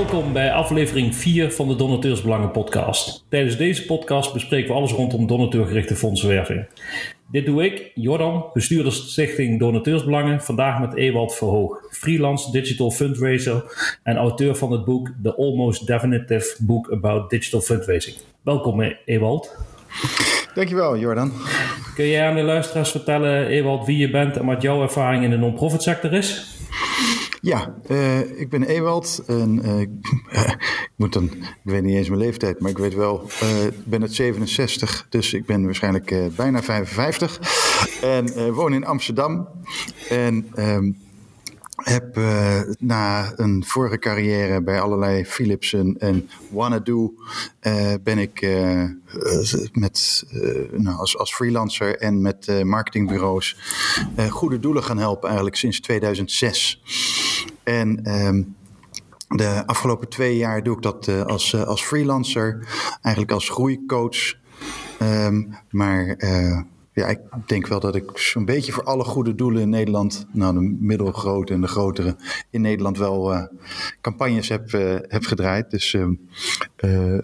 Welkom bij aflevering 4 van de Donateursbelangen podcast. Tijdens deze podcast bespreken we alles rondom donateurgerichte fondsenwerving. Dit doe ik, Jordan, bestuurder Stichting Donateursbelangen, vandaag met Ewald Verhoog, freelance digital fundraiser en auteur van het boek The Almost Definitive Book About Digital Fundraising. Welkom Ewald. Dankjewel, Jordan. Kun jij aan de luisteraars vertellen, Ewald, wie je bent en wat jouw ervaring in de non-profit sector is? Ja, uh, ik ben Ewald. En, uh, ik, moet dan, ik weet niet eens mijn leeftijd, maar ik weet wel, uh, ik ben het 67, dus ik ben waarschijnlijk bijna 55. En woon in Amsterdam. En um, heb uh, na een vorige carrière bij allerlei Philips en, en Wanadu uh, ben ik uh, met, nou, als, als freelancer en met marketingbureaus goede doelen gaan helpen eigenlijk sinds 2006. En um, de afgelopen twee jaar doe ik dat als, als freelancer, eigenlijk als groeicoach. Um, maar ja, ik denk wel dat ik zo'n beetje voor alle goede doelen in Nederland, nou de middelgrote en de grotere, in Nederland wel uh, campagnes heb, uh, heb gedraaid. Dus uh,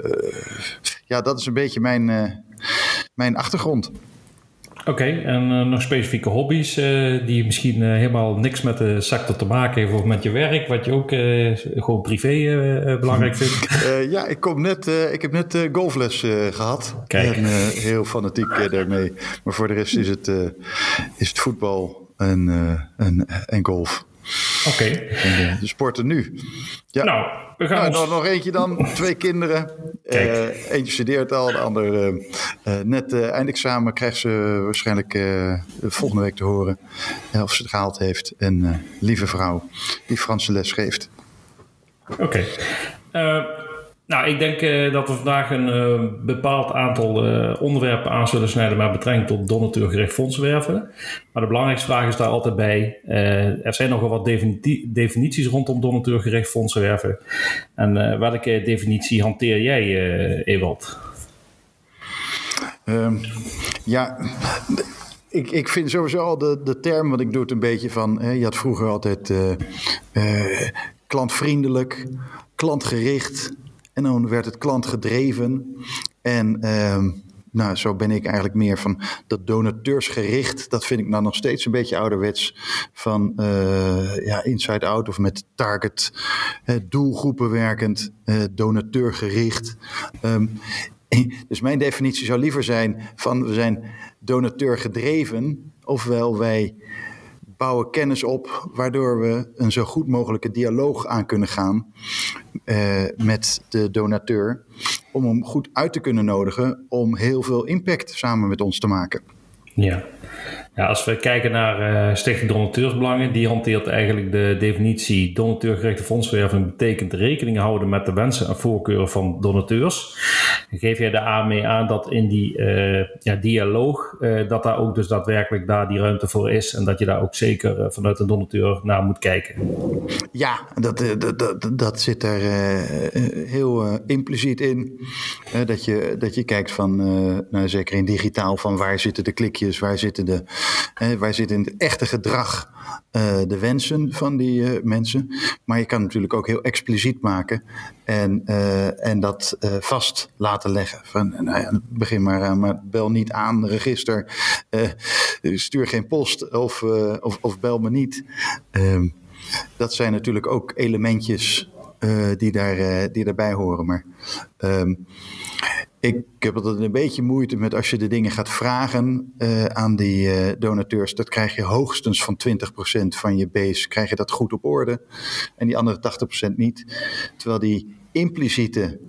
ja, dat is een beetje mijn, mijn achtergrond. Oké, en uh, nog specifieke hobby's uh, die misschien uh, helemaal niks met de sector te maken hebben of met je werk, wat je ook gewoon privé belangrijk vindt? ja, ik, kom net, ik heb net golfles gehad. Kijk. En heel fanatiek daarmee. Maar voor de rest is het, is het voetbal en, en, en golf. Oké. Okay. De sporten nu. Ja. Nou, we gaan nou, nog, eentje dan. Twee kinderen. Uh, eentje studeert al, de ander uh, uh, net eindexamen krijgt ze waarschijnlijk volgende week te horen of ze het gehaald heeft. En lieve vrouw die Franse les geeft. Oké. Nou, ik denk uh, dat we vandaag een uh, bepaald aantal uh, onderwerpen aan zullen snijden met betrekking tot donateurgericht fondsenwerven. Maar de belangrijkste vraag is daar altijd bij. er zijn nogal wat definities rondom donateurgericht fondsenwerven. En welke definitie hanteer jij, Ewald? Um, ja, ik, ik vind sowieso al de, de term, want ik doe het een beetje van. Hè, je had vroeger altijd klantvriendelijk, klantgericht. En dan werd het klant gedreven. En uh, nou, zo ben ik eigenlijk meer van dat donateursgericht. Dat vind ik nou nog steeds een beetje ouderwets. Van uh, ja, inside out of met target uh, doelgroepen werkend, uh, donateurgericht. Um, dus mijn definitie zou liever zijn van we zijn donateur gedreven. Ofwel wij bouwen kennis op, waardoor we een zo goed mogelijke dialoog aan kunnen gaan uh, met de donateur. Om hem goed uit te kunnen nodigen om heel veel impact samen met ons te maken. Ja. Ja, als we kijken naar uh, Stichting Donateursbelangen, die hanteert eigenlijk de definitie donateurgerichte fondswerving betekent rekening houden met de wensen en voorkeuren van donateurs. geef jij daar mee aan dat in die uh, ja, dialoog, uh, dat daar ook dus daadwerkelijk daar die ruimte voor is en dat je daar ook zeker vanuit een donateur naar moet kijken? Ja, dat, dat, dat, dat zit er heel impliciet in. dat, je, dat je kijkt van, nou, zeker in digitaal, van waar zitten de klikjes, waar zitten de uh, wij zitten in het echte gedrag, uh, de wensen van die uh, mensen. Maar je kan natuurlijk ook heel expliciet maken en, en dat vast laten leggen. Van, nou ja, begin maar, maar bel niet aan, register, stuur geen post of, of, of, bel me niet. Ehm, dat zijn natuurlijk ook elementjes die, daar, die daarbij horen. Maar um, ik heb altijd een beetje moeite met als je de dingen gaat vragen uh, aan die uh, donateurs. Dat krijg je hoogstens van 20% van je base, krijg je dat goed op orde. En die andere 80% niet. Terwijl die impliciete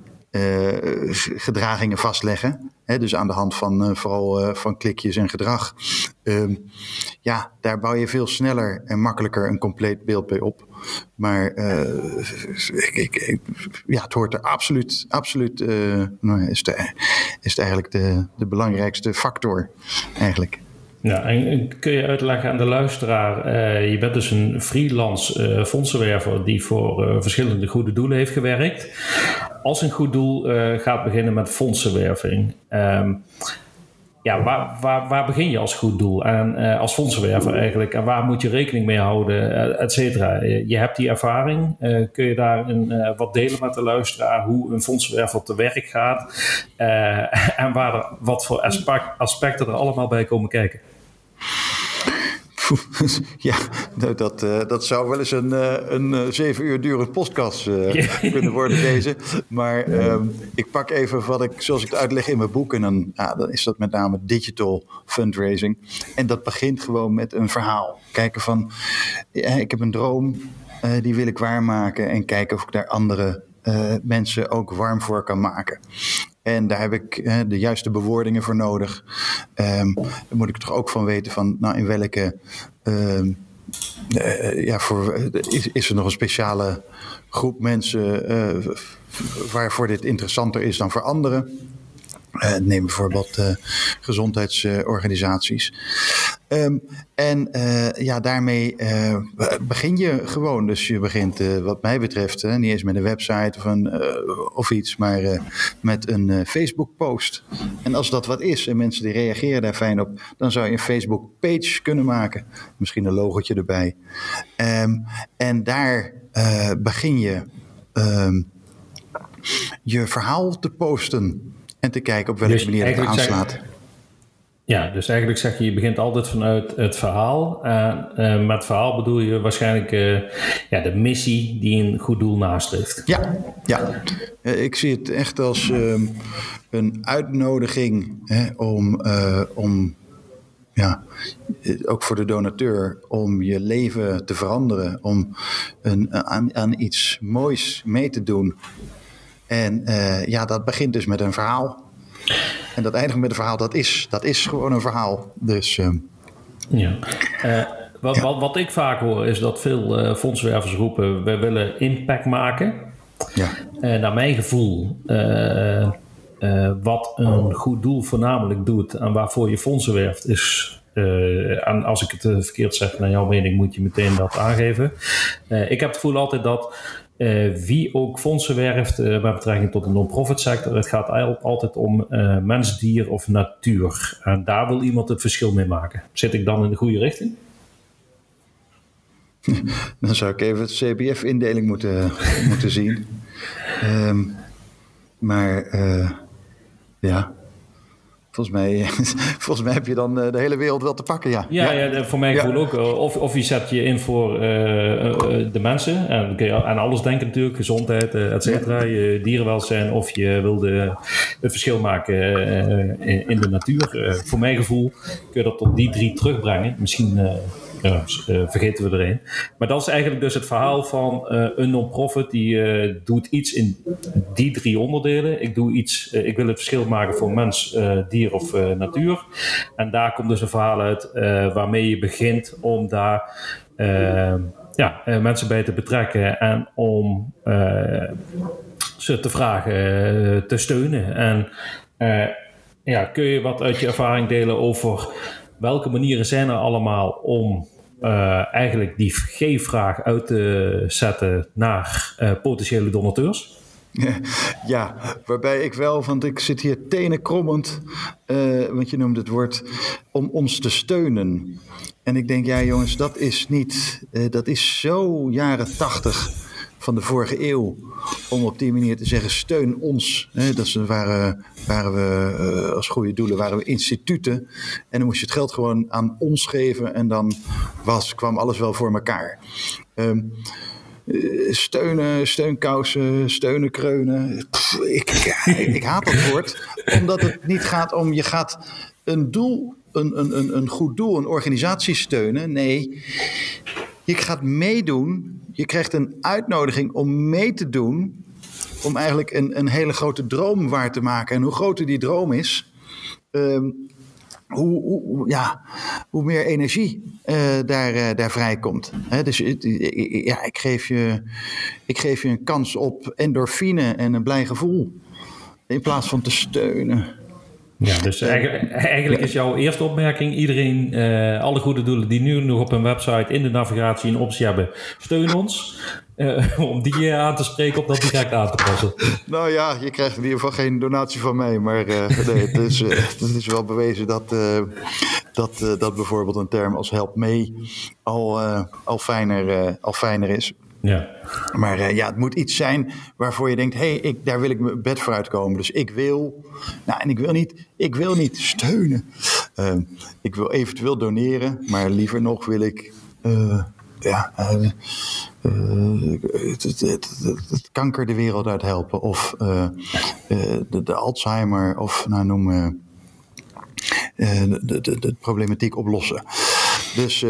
gedragingen vastleggen. Hè, dus aan de hand van vooral van klikjes en gedrag. Um, ja, daar bouw je veel sneller en makkelijker een compleet beeld bij op. Maar ik, ik, ja, het hoort er absoluut, absoluut nou, is, de, is het eigenlijk de, de belangrijkste factor eigenlijk. Ja, en kun je uitleggen aan de luisteraar, je bent dus een freelance uh, fondsenwerver die voor verschillende goede doelen heeft gewerkt. Als een goed doel gaat beginnen met fondsenwerving, um, ja, waar, waar, waar begin je als goed doel? En uh, als fondsenwerver eigenlijk. En waar moet je rekening mee houden, uh, et cetera. Je hebt die ervaring. Uh, kun je daar een, wat delen met de luisteraar hoe een fondsenwerver te werk gaat? en waar wat voor aspecten er allemaal bij komen kijken? ja, nou, dat, uh, dat zou wel eens een, uh, een uh, zeven uur durend podcast kunnen worden, deze. Maar um, ik pak even wat ik, zoals ik het uitleg in mijn boek. En dan, ja, dan is dat met name digital fundraising. En dat begint gewoon met een verhaal. Kijken van, ja, ik heb een droom, die wil ik waarmaken. En kijken of ik daar andere mensen ook warm voor kan maken. En daar heb ik de juiste bewoordingen voor nodig. Um, daar moet ik toch ook van weten van, nou, in welke... Uh, uh, ja, voor, is, is er nog een speciale groep mensen uh, waarvoor dit interessanter is dan voor anderen? Uh, neem bijvoorbeeld uh, gezondheidsorganisaties. Um, en uh, ja, daarmee begin je gewoon. Dus je begint, wat mij betreft, niet eens met een website of, een, of iets, maar met een Facebook-post. En als dat wat is en mensen die reageren daar fijn op, dan zou je een Facebook-page kunnen maken. Misschien een logotje erbij. Um, en daar begin je um, je verhaal te posten. En te kijken op welke dus manier het aanslaat. Zeg, ja, dus eigenlijk zeg je, je begint altijd vanuit het verhaal. En uh, met verhaal bedoel je waarschijnlijk uh, ja, de missie die een goed doel nastreeft. Ja, ja. Uh, ik zie het echt als ehm, een uitnodiging hè, om, om ja, ook voor de donateur, om je leven te veranderen, om een, aan, aan iets moois mee te doen. En uh, ja, dat begint dus met een verhaal. En dat eindigt met een verhaal, dat is, dat is gewoon een verhaal. Dus, uh, ja. Uh, wat, ja. Wat, wat, ik vaak hoor is dat veel uh, fondswervers roepen: we willen impact maken. Ja. naar mijn gevoel, wat een goed doel voornamelijk doet en waarvoor je fondsen werft, is en als ik het verkeerd zeg, naar jouw mening, moet je meteen dat aangeven. ik heb het gevoel altijd dat uh, wie ook fondsen werft uh, met betrekking tot de non-profit sector. Het gaat eigenlijk altijd om uh, mens, dier of natuur. En daar wil iemand het verschil mee maken. Zit ik dan in de goede richting? Dan zou ik even het CBF-indeling moeten, moeten zien. Um, maar ja, Volgens mij, volgens mij heb je dan eh, de hele wereld wel te pakken, ja. Ja, ja. ja voor mij ja. ook. Eh, of, of je zet je in voor uh, de mensen. En dan kun je aan alles denken natuurlijk. Gezondheid, et cetera. Je dierenwelzijn. Of je wilde het verschil maken in de natuur. voor mijn gevoel kun je dat tot die drie terugbrengen. Misschien ja, uh, vergeten we er een. Maar dat is eigenlijk dus het verhaal van uh, een non-profit die uh, doet iets in die drie onderdelen. Ik doe iets, ik wil het verschil maken voor mens, dier of natuur. En daar komt dus een verhaal uit waarmee je begint om daar ja, mensen bij te betrekken en om ze te vragen te steunen. En ja, kun je wat uit je ervaring delen over welke manieren zijn er allemaal om uh, eigenlijk die G-vraag uit te zetten naar uh, potentiële donateurs? Ja, waarbij ik wel, want ik zit hier tenenkrommend, uh, want je noemt het woord, om ons te steunen. En ik denk, ja jongens, dat is niet, dat is zo jaren tachtig van de vorige eeuw. Om op die manier te zeggen: steun ons. Hè, dat waren, waren we uh, als goede doelen waren we instituten. En dan moest je het geld gewoon aan ons geven. En dan was, kwam alles wel voor elkaar. Um, steunen, steunkousen, steunen, kreunen. Ik, ik haat dat woord. Omdat het niet gaat om je gaat een doel, een, een, een goed doel, een organisatie steunen. Nee, je gaat meedoen. Je krijgt een uitnodiging om mee te doen. Om eigenlijk een, een hele grote droom waar te maken. En hoe groter die droom is, um, hoe, hoe, ja, hoe meer energie uh, daar, uh, daar vrijkomt. He, dus ja, ik, geef je, ik geef je een kans op endorfine en een blij gevoel. In plaats van te steunen. Ja, dus eigenlijk, eigenlijk is jouw eerste opmerking: iedereen, uh, alle goede doelen die nu nog op een website in de navigatie een optie hebben, steun ons. Uh, om die aan te spreken op dat direct aan te passen. Nou ja, je krijgt in ieder geval geen donatie van mij. Maar uh, nee, het, is, het is wel bewezen dat, dat, dat bijvoorbeeld een term als help mee al, al, fijner, al fijner is. Ja. Maar uh, ja, het moet iets zijn waarvoor je denkt: hé, hey, daar wil ik mijn bed voor uitkomen. Dus ik wil, nou, en ik wil niet, ik wil niet steunen. Uh, ik wil eventueel doneren, maar liever nog wil ik. Uh, ja, het, het, kanker de wereld uit helpen. Of de, de, Alzheimer, of nou noem de, de, de, problematiek oplossen. Dus,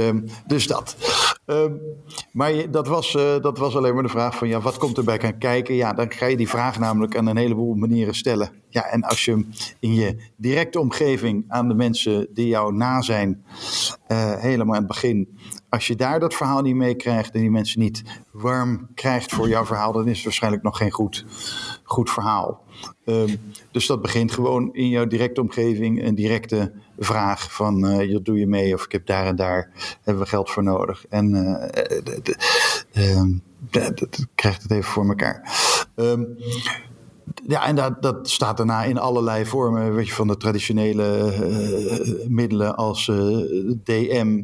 dus dat. Ehm, maar dat was, uh, dat was alleen maar de vraag van ja, wat komt erbij gaan kijken? Ja, dan ga je die vraag namelijk aan een heleboel manieren stellen. Ja, en als je in je directe omgeving aan de mensen die jou na zijn, uh, helemaal aan het begin, als je daar dat verhaal niet mee krijgt en die mensen niet warm krijgt voor jouw verhaal, dan is het waarschijnlijk nog geen goed, goed verhaal. Um, dus dat begint gewoon in jouw directe omgeving, een directe vraag van uh, doe je mee of ik heb daar en daar hebben we geld voor nodig. En uh, krijgt het even voor elkaar. Um, ja, en dat, dat staat daarna in allerlei vormen, weet je, van de traditionele uh, middelen als uh, DM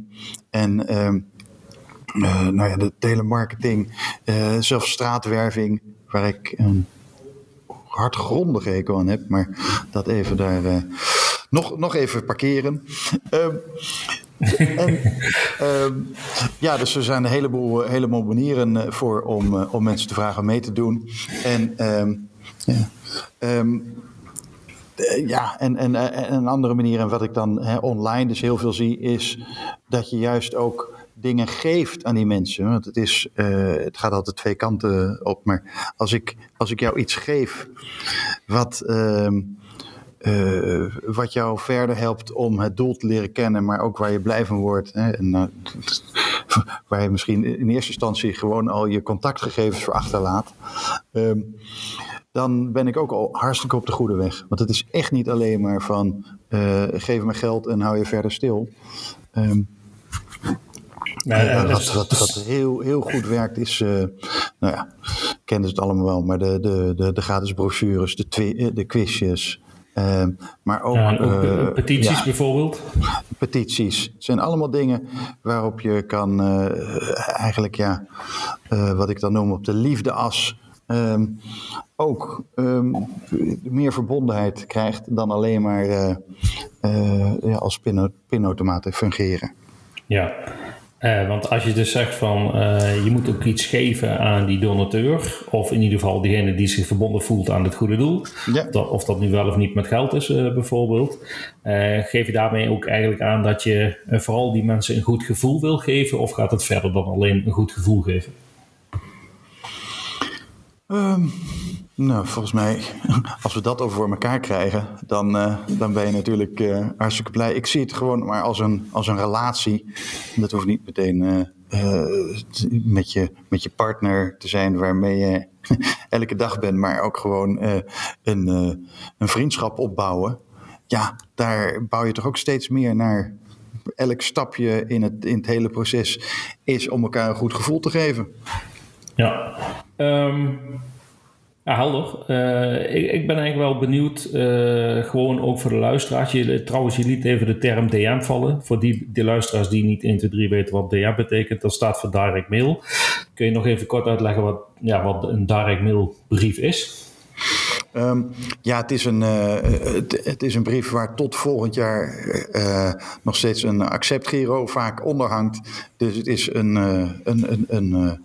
en uh, nou ja, de telemarketing, zelfs straatwerving, waar ik een hardgrondige hekel aan heb, maar dat even daar nog, nog even parkeren. En, uh, ja, dus er zijn een heleboel, heleboel manieren eh, voor om, om mensen te vragen mee te doen. En ja, um, ja, en, en, en een andere manier, en wat ik dan online dus heel veel zie, is dat je juist ook dingen geeft aan die mensen. Want het, is, uh, het gaat altijd twee kanten op. Maar als ik, als ik jou iets geef wat. Uh, wat jou verder helpt om het doel te leren kennen, maar ook waar je blij van wordt. Hè, uh, waar je misschien in eerste instantie gewoon al je contactgegevens voor achterlaat. Uh, dan ben ik ook al hartstikke op de goede weg. Want het is echt niet alleen maar van uh, geef me geld en hou je verder stil. Um, Nee, uh, wat, wat, wat, heel, heel goed werkt is, uh, nou ja, kennen ze het allemaal wel, maar de, de, de, de gratis brochures, de, de quizjes, uh, maar ook, ja, ook uh, petities ja, bijvoorbeeld? Petities. Het zijn allemaal dingen waarop je kan uh, eigenlijk, ja, wat ik dan noem op de liefdeas, um, ook um, meer verbondenheid krijgt dan alleen maar ja, als pinautomaten fungeren. Ja, uh, want als je dus zegt van je moet ook iets geven aan die donateur, of in ieder geval diegene die zich verbonden voelt aan het goede doel, ja. dat, of dat nu wel of niet met geld is bijvoorbeeld, geef je daarmee ook eigenlijk aan dat je vooral die mensen een goed gevoel wil geven, of gaat het verder dan alleen een goed gevoel geven? Um, nou, volgens mij, als we dat over voor elkaar krijgen, dan, uh, dan ben je natuurlijk uh, hartstikke blij. Ik zie het gewoon maar als een, als een relatie. Dat hoeft niet meteen uh, met, je, met je partner te zijn waarmee je elke dag bent, maar ook gewoon een, een vriendschap opbouwen. Ja, daar bouw je toch ook steeds meer naar. Elk stapje in het, in het hele proces is om elkaar een goed gevoel te geven. Ja, um ja, helder. Uh, ik, ik, ben eigenlijk wel benieuwd, uh, gewoon ook voor de luisteraars. Je, trouwens, je liet even de term DM vallen. Voor die, die luisteraars die niet 1, 2, 3 weten wat DM betekent, dat staat voor direct mail. Kun je nog even kort uitleggen wat, ja, wat een direct mail brief is? Um, ja, het is, een, uh, het, het, is een brief waar tot volgend jaar nog steeds een acceptgiro vaak onder hangt. Dus het is een, een, een, een,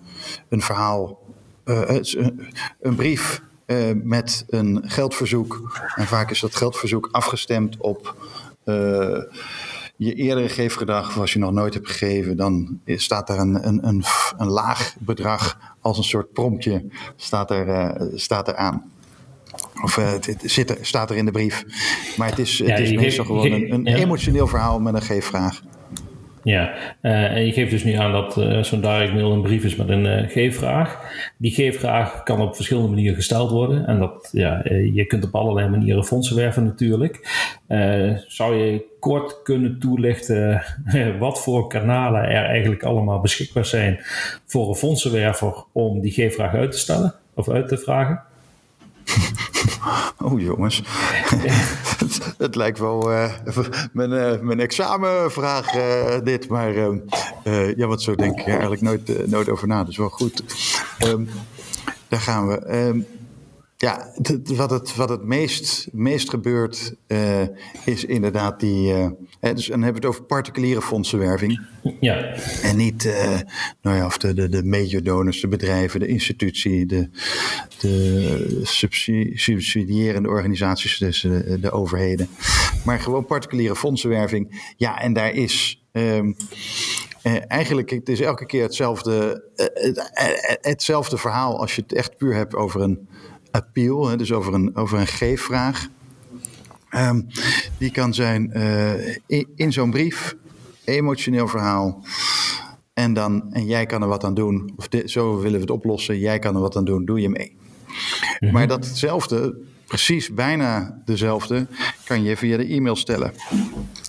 een verhaal uh, een brief uh, met een geldverzoek. En vaak is dat geldverzoek afgestemd op uh, je eerdere geefgedrag. Als je nog nooit hebt gegeven, dan staat daar een, een, een, een laag bedrag als een soort promptje staat er, staat er aan. Of het, het zit er, staat er in de brief. Maar het is, het ja, is meestal gewoon een, een emotioneel verhaal met een geefvraag. Ja, uh, en je geeft dus nu aan dat uh, zo'n direct mail een brief is met een uh, G-vraag. Die G-vraag kan op verschillende manieren gesteld worden. En dat, ja, je kunt op allerlei manieren fondsen werven natuurlijk. zou je kort kunnen toelichten wat voor kanalen er eigenlijk allemaal beschikbaar zijn voor een fondsenwerver om die G-vraag uit te stellen of uit te vragen? Oh jongens, het, lijkt wel uh, mijn, uh, mijn examenvraag uh, dit, maar ja, wat zo denk ik eigenlijk nooit, nooit over na. Is wel goed. Um, daar gaan we. Um, ja, wat het, wat het meest, meest gebeurt uh, is inderdaad die. Uh, dus dan hebben we het over particuliere fondsenwerving. Ja. En niet uh, nou ja, of de, de, de major donors, de bedrijven, de institutie, de, de subsidierende organisaties, dus de, de overheden. Maar gewoon particuliere fondsenwerving. Ja, en daar is. Um, uh, eigenlijk het is elke keer hetzelfde, uh, hetzelfde verhaal als je het echt puur hebt over een appeal, hè, dus over een, over een geefvraag. Um, die kan zijn uh, in, zo'n brief, emotioneel verhaal. En, dan, en jij kan er wat aan doen. Of zo willen we het oplossen. Jij kan er wat aan doen. Doe je mee. Mm-hmm. Maar datzelfde, precies bijna dezelfde, kan je via de e-mail stellen.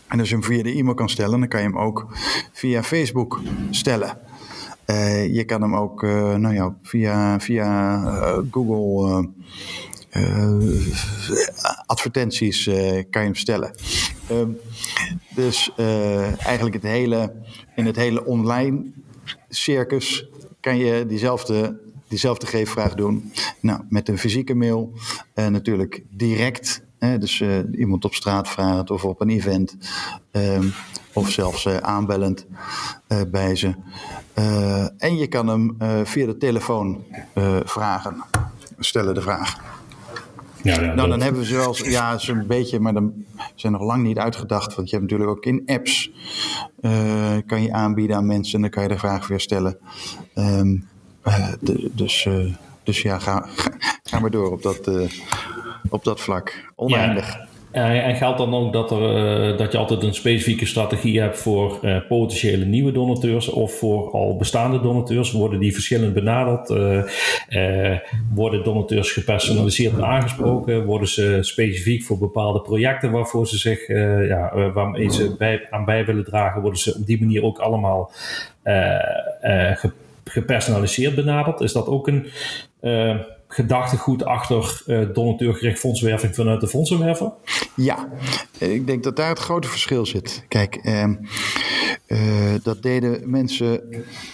En als je hem via de e-mail kan stellen, dan kan je hem ook via Facebook stellen. Uh, je kan hem ook uh, nou ja, via, via uh, Google advertenties kan je hem stellen. Ehm, dus eigenlijk het hele, in het hele online circus kan je diezelfde, diezelfde geefvraag doen. Nou, met een fysieke mail natuurlijk direct dus uh, iemand op straat vragen of op een event. Um, of zelfs uh, aanbellend uh, bij ze. en je kan hem via de telefoon vragen. Stellen de vraag. Ja, ja, nou, dan hebben we zelfs, ja, zo'n beetje, maar dan zijn nog lang niet uitgedacht. Want je hebt natuurlijk ook in apps, kan je aanbieden aan mensen en dan kan je de vraag weer stellen. Um, de, dus, dus ja, ga, ga, maar door op dat, op dat vlak. Oneindig. Ja. En geldt dan ook dat, er, uh, dat je altijd een specifieke strategie hebt voor uh, potentiële nieuwe donateurs of voor al bestaande donateurs? Worden die verschillend benaderd? Uh, worden donateurs gepersonaliseerd aangesproken? Worden ze specifiek voor bepaalde projecten waarvoor ze zich ja, waarmee ze bij, aan bij willen dragen? Worden ze op die manier ook allemaal gepersonaliseerd benaderd? Is dat ook een gedachtegoed achter uh, donateurgericht fondswerving vanuit de fondsenwerver? Ja, ik denk dat daar het grote verschil zit. Kijk, uh, uh, dat deden mensen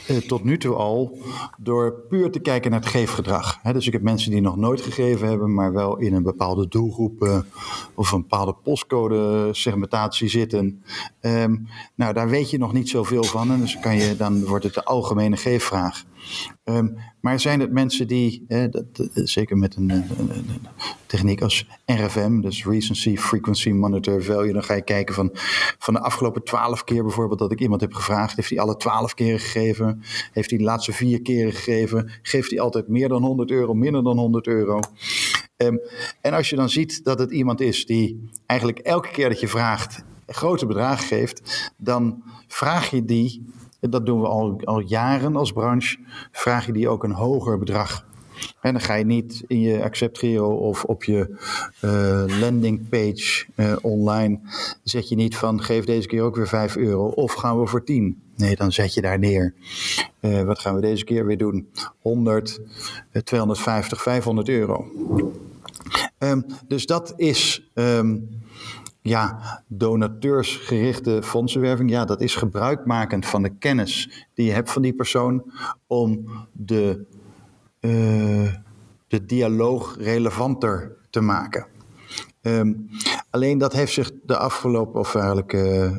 uh, tot nu toe al door puur te kijken naar het geefgedrag. Dus ik heb mensen die nog nooit gegeven hebben, maar wel in een bepaalde doelgroep of een bepaalde postcode segmentatie zitten. Um, nou, daar weet je nog niet zoveel van en dus kan je, dan wordt het de algemene geefvraag. Um, maar zijn het mensen die, eh, dat, zeker met een, een, techniek als RFM, dus Recency Frequency Monitor Value, dan ga je kijken van, van de afgelopen twaalf keer bijvoorbeeld dat ik iemand heb gevraagd, heeft hij alle twaalf keren gegeven? Heeft hij de laatste vier keren gegeven? Geeft hij altijd meer dan 100 euro, minder dan 100 euro? Um, en als je dan ziet dat het iemand is die eigenlijk elke keer dat je vraagt grote bedragen geeft, dan vraag je die dat doen we al, al jaren als branche, vraag je die ook een hoger bedrag. En dan ga je niet in je Accept Giro of op je uh, landing page uh, online, zet je niet van geef deze keer ook weer 5 euro of gaan we voor 10. Nee, dan zet je daar neer. Uh, wat gaan we deze keer weer doen? 100, 250, 500 euro. Um, dus dat is um, ja, donateursgerichte fondsenwerving, ja, dat is gebruikmakend van de kennis die je hebt van die persoon om de, uh, de dialoog relevanter te maken. Um, alleen dat heeft zich de afgelopen, of eigenlijk uh,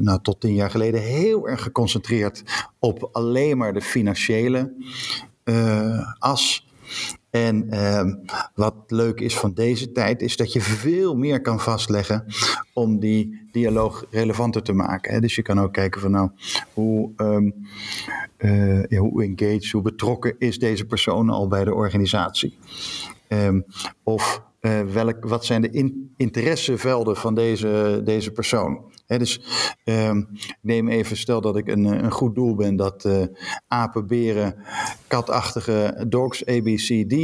nou, tot tien jaar geleden, heel erg geconcentreerd op alleen maar de financiële uh, as. En uh, wat leuk is van deze tijd, is dat je veel meer kan vastleggen om die dialoog relevanter te maken. Hè? Dus je kan ook kijken van nou, hoe, uh, ja, hoe engaged, hoe betrokken is deze persoon al bij de organisatie. Um, of welk, wat zijn de in, interessevelden van deze, deze persoon. dus um, neem even, stel dat ik een, een goed doel ben, dat uh, apen, beren, katachtige dogs, ABCD.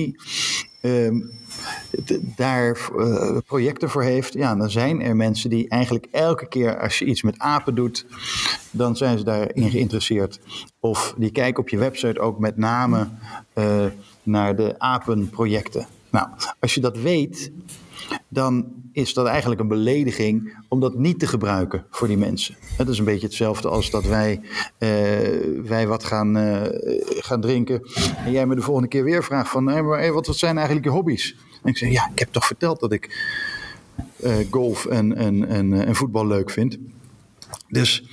Um, daar uh, projecten voor heeft, ja, dan zijn er mensen die eigenlijk elke keer als je iets met apen doet, dan zijn ze daarin geïnteresseerd. Of die kijken op je website ook met name naar de apenprojecten. Nou, als je dat weet, dan is dat eigenlijk een belediging om dat niet te gebruiken voor die mensen. Het is een beetje hetzelfde als dat wij, uh, wij wat gaan, uh, gaan drinken en jij me de volgende keer weer vraagt van wat, wat zijn eigenlijk je hobby's? En ik zeg ja, ik heb toch verteld dat ik uh, golf en, en, en, en voetbal leuk vind. Dus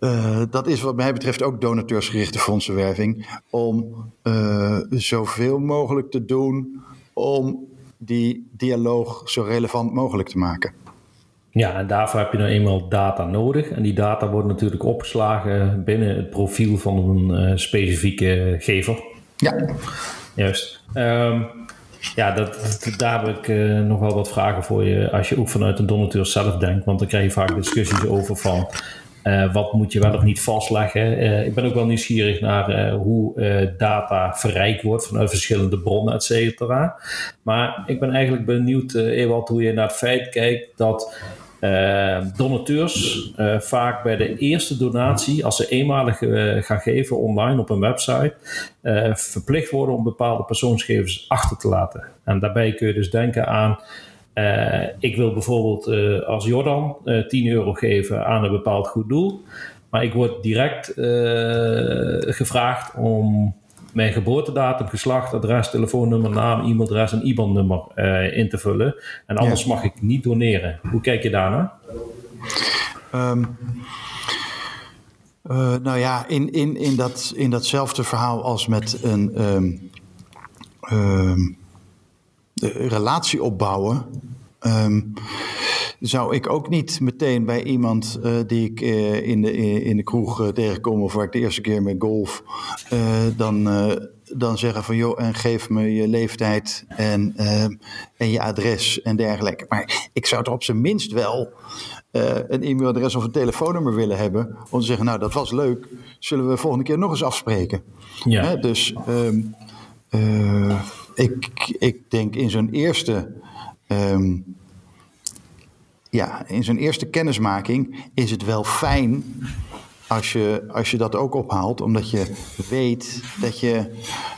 uh, dat is wat mij betreft ook donateursgerichte fondsenwerving. Om uh, zoveel mogelijk te doen om die dialoog zo relevant mogelijk te maken. Ja, en daarvoor heb je nou eenmaal data nodig. En die data wordt natuurlijk opgeslagen binnen het profiel van een uh, specifieke gever. Ja. Juist. Um, ja, dat, daar heb ik uh, nog wel wat vragen voor je. Als je ook vanuit een donateur zelf denkt. Want dan krijg je vaak discussies over van uh, wat moet je wel of niet vastleggen? Uh, ik ben ook wel nieuwsgierig naar uh, hoe data verrijkt wordt vanuit verschillende bronnen, et cetera. Maar ik ben eigenlijk benieuwd, Ewald, hoe je naar het feit kijkt dat donateurs vaak bij de eerste donatie, als ze eenmalig gaan geven online op een website, verplicht worden om bepaalde persoonsgegevens achter te laten. En daarbij kun je dus denken aan uh, ik wil bijvoorbeeld uh, als Jordan uh, eh, 10 euro geven aan een bepaald goed doel. Maar ik word direct gevraagd om mijn geboortedatum, geslacht, adres, telefoonnummer, naam, e-mailadres en IBAN-nummer in te vullen. En anders ja. mag ik niet doneren. Hoe kijk je daarnaar? Um, nou ja, in, in, in, dat, in datzelfde verhaal als met een. Um, um, relatie opbouwen. Um, zou ik ook niet meteen bij iemand uh, die ik uh, in, de, in de kroeg uh, tegenkom of waar ik de eerste keer met golf, dan, dan zeggen van joh, en geef me je leeftijd en, ehm, en je adres en dergelijke. Maar ik zou toch op zijn minst wel een e-mailadres of een telefoonnummer willen hebben om te zeggen, nou dat was leuk, zullen we volgende keer nog eens afspreken. Ja. dus um, ik, ik denk in zo'n eerste. Um, ja, in zo'n eerste kennismaking is het wel fijn als je, als je dat ook ophaalt, omdat je weet dat je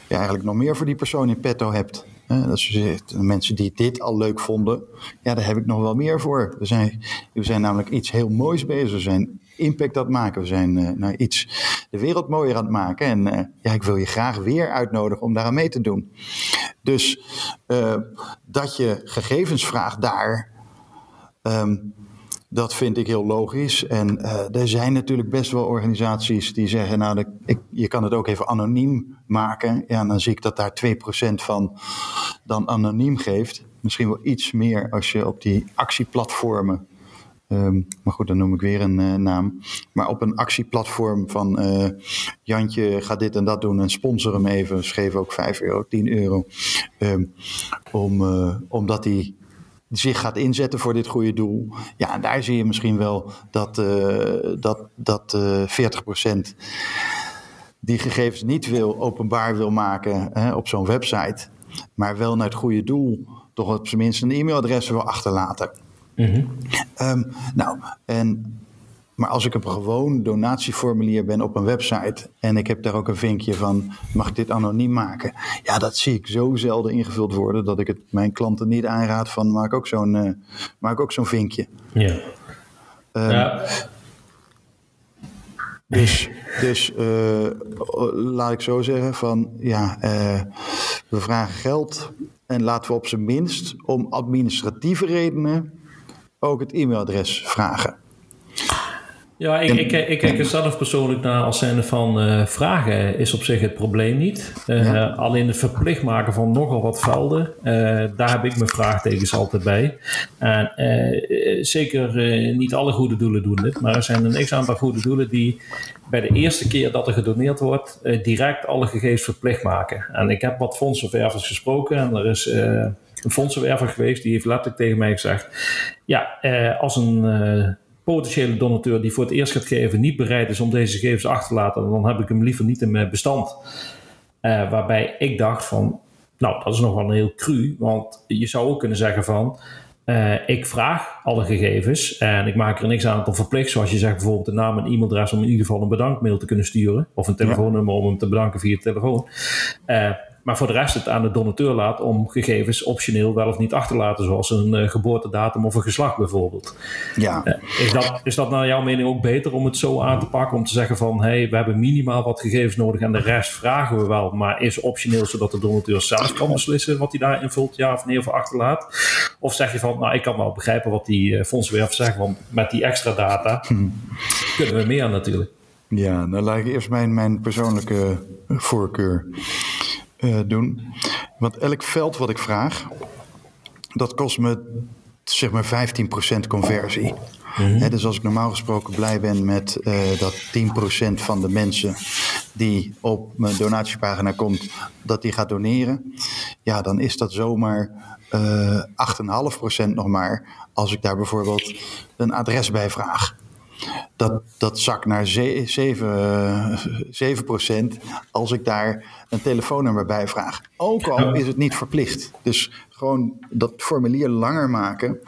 ja, eigenlijk nog meer voor die persoon in petto hebt. Dat de mensen die dit al leuk vonden, ja, daar heb ik nog wel meer voor. We zijn, we zijn namelijk iets heel moois bezig. We zijn impact het maken. We zijn uh, iets de wereld mooier aan het maken. En uh, ja, ik wil je graag weer uitnodigen om daaraan mee te doen. Dus uh, dat je gegevens vraagt daar, um, dat vind ik heel logisch. En er zijn natuurlijk best wel organisaties die zeggen, nou, ik, je kan het ook even anoniem maken. Ja, dan zie ik dat daar 2% van dan anoniem geeft. Misschien wel iets meer als je op die actieplatformen Um, maar goed, dan noem ik weer een uh, naam. Maar op een actieplatform van uh, Jantje gaat dit en dat doen en sponsor hem even. Schreef ook 5 euro, 10 euro. Um, om, uh, omdat hij zich gaat inzetten voor dit goede doel. Ja, en daar zie je misschien wel dat, dat, dat 40% die gegevens niet wil, openbaar wil maken hè, op zo'n website. Maar wel naar het goede doel toch op zijn minst een e-mailadres wil achterlaten. Mm um, nou, en, maar als ik op een gewoon donatieformulier ben op een website en ik heb daar ook een vinkje van, mag ik dit anoniem maken? Ja, dat zie ik zo zelden ingevuld worden dat ik het mijn klanten niet aanraad van, maak ook zo'n, uh, maak ook zo'n vinkje. Ja. Um, ja. Dus, dus uh, laat ik zo zeggen van, ja, uh, we vragen geld en laten we op zijn minst om administratieve redenen ook het e-mailadres vragen. Ja, ik, ik, ik, kijk er zelf persoonlijk naar als zijnde van uh, vragen is op zich het probleem niet. Uh, Alleen het verplicht maken van nogal wat velden, uh, daar heb ik mijn vraagtekens altijd bij. En zeker niet alle goede doelen doen dit, maar er zijn een x-aantal goede doelen die bij de eerste keer dat er gedoneerd wordt, direct alle gegevens verplicht maken. En ik heb wat fondsenververs gesproken en er is een fondsenwerver geweest, die heeft letterlijk tegen mij gezegd: Ja, eh, als een eh, potentiële donateur die voor het eerst gaat geven niet bereid is om deze gegevens achter te laten, dan heb ik hem liever niet in mijn bestand. Uh, waarbij ik dacht van, nou, dat is nog wel een heel cru, want je zou ook kunnen zeggen van, ik vraag alle gegevens en ik maak er niks aan om verplicht, zoals je zegt bijvoorbeeld de naam en e-mailadres om in ieder geval een bedankmail te kunnen sturen of een telefoonnummer om hem te bedanken via telefoon. Uh, maar voor de rest het aan de donateur laat om gegevens optioneel wel of niet achter te laten, zoals een uh, geboortedatum of een geslacht bijvoorbeeld. Ja. Uh, is, dat, is dat naar jouw mening ook beter om het zo aan te pakken? Om te zeggen van, hé, hey, we hebben minimaal wat gegevens nodig en de rest vragen we wel, maar is optioneel zodat de donateur zelf kan beslissen wat hij daar invult, ja of nee of achterlaat? Of zeg je van, nou, ik kan wel begrijpen wat die uh, fondsenwerf zegt, want met die extra data kunnen we meer natuurlijk. Ja, dan laat ik eerst mijn, mijn persoonlijke voorkeur uh, doen. Want elk veld wat ik vraag, dat kost me zeg maar 15% conversie. Mm-hmm. He, dus als ik normaal gesproken blij ben met uh, dat 10% van de mensen die op mijn donatiepagina komt, dat die gaat doneren, ja, dan is dat zomaar uh, 8,5% nog maar als ik daar bijvoorbeeld een adres bij vraag. Dat, dat zakt naar 7, 7 als ik daar een telefoonnummer bij vraag. Ook al is het niet verplicht. Dus gewoon dat formulier langer maken,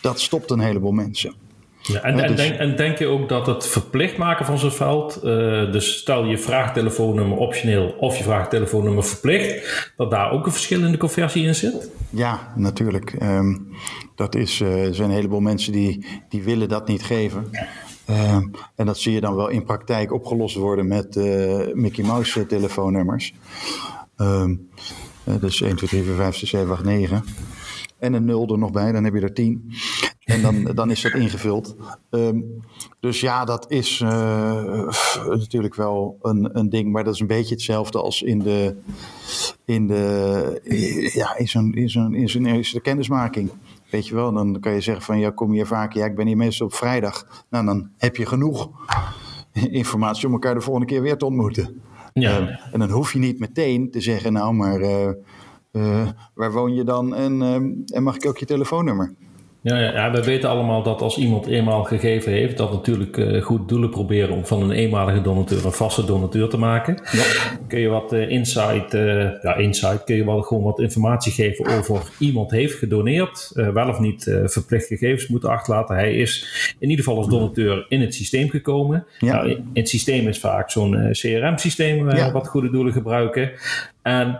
dat stopt een heleboel mensen. Ja, en, en, denk, en, denk, je ook dat het verplicht maken van zo'n veld, uh, dus stel je vraagt telefoonnummer optioneel of je vraagt telefoonnummer verplicht, dat daar ook een verschillende conversie in zit? Ja, natuurlijk. Um, dat is, uh, er zijn een heleboel mensen die, die willen dat niet geven. Uh, en dat zie je dan wel in praktijk opgelost worden met uh, Mickey Mouse telefoonnummers. Um, dus 1, 2, 3, 4, 5, 6, 7, 8, 9. En een 0 er nog bij, dan heb je er 10. En dan, dan is dat ingevuld. Um, dus ja, dat is uh, natuurlijk wel een, een ding. Maar dat is een beetje hetzelfde als in de, in de, ja, in zo'n, in zo'n, in zo'n eerste kennismaking. Weet je wel, dan kan je zeggen van ja, kom hier vaak. Ja, ik ben hier meestal op vrijdag. Nou, dan heb je genoeg informatie om elkaar de volgende keer weer te ontmoeten. Ja. Um, en dan hoef je niet meteen te zeggen, nou, maar uh, uh, waar woon je dan en, uh, en mag ik ook je telefoonnummer? Ja, ja, ja, we weten allemaal dat als iemand eenmaal gegeven heeft, dat natuurlijk uh, goed doelen proberen om van een eenmalige donateur een vaste donateur te maken. Ja. Kun je wat uh, insight, uh, ja, insight, kun je wel gewoon wat informatie geven over iemand heeft gedoneerd, wel of niet verplicht gegevens moeten achterlaten. Hij is in ieder geval als donateur in het systeem gekomen. Ja. Nou, in het systeem is vaak zo'n CRM-systeem wat goede doelen gebruiken. En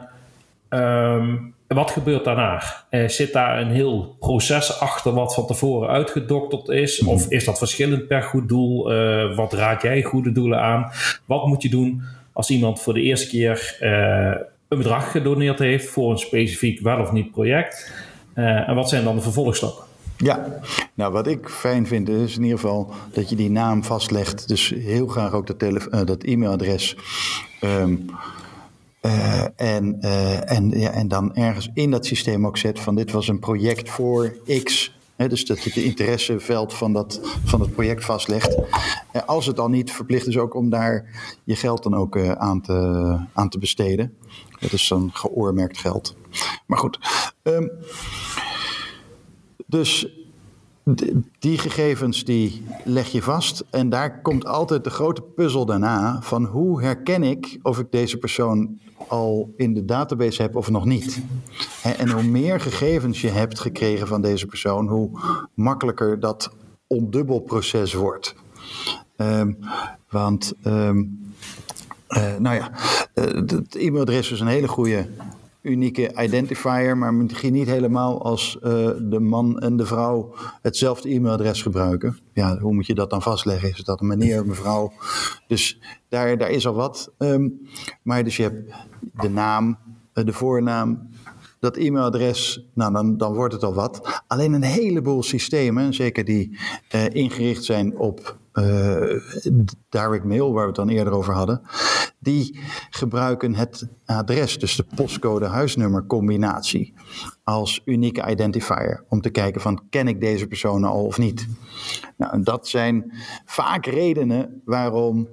um, wat gebeurt daarna? Uh, zit daar een heel proces achter wat van tevoren uitgedokterd is? Mm. Of is dat verschillend per goed doel? Uh, wat raad jij goede doelen aan? Wat moet je doen als iemand voor de eerste keer uh, een bedrag gedoneerd heeft voor een specifiek wel of niet project? en wat zijn dan de vervolgstappen? Ja, nou wat ik fijn vind is in ieder geval dat je die naam vastlegt. Dus heel graag ook dat, dat e-mailadres. Um, uh, en, uh, en, ja, en dan ergens in dat systeem ook zet van dit was een project voor X. He, dus dat je het interesseveld van dat, van het project vastlegt. Uh, als het dan niet verplicht is ook om daar je geld dan ook aan, te, aan te besteden. Dat is dan geoormerkt geld. Maar goed. Um, dus die gegevens die leg je vast en daar komt altijd de grote puzzel daarna van hoe herken ik of ik deze persoon al in de database heb of nog niet. En hoe meer gegevens je hebt gekregen van deze persoon, hoe makkelijker dat ondubbelproces wordt. Um, want um, uh, nou ja, het e-mailadres is een hele goede unieke identifier, maar misschien niet helemaal als uh, de man en de vrouw hetzelfde e-mailadres gebruiken. Ja, hoe moet je dat dan vastleggen? Is dat een meneer, mevrouw? Dus daar, daar is al wat. Um, maar dus je hebt de naam, de voornaam, dat e-mailadres, nou dan, dan wordt het al wat. Alleen een heleboel systemen, zeker die uh, ingericht zijn op direct mail, waar we het dan eerder over hadden, die gebruiken het adres, dus de postcode-huisnummer combinatie, als unieke identifier. Om te kijken van, ken ik deze persoon al of niet? Nou, dat zijn vaak redenen waarom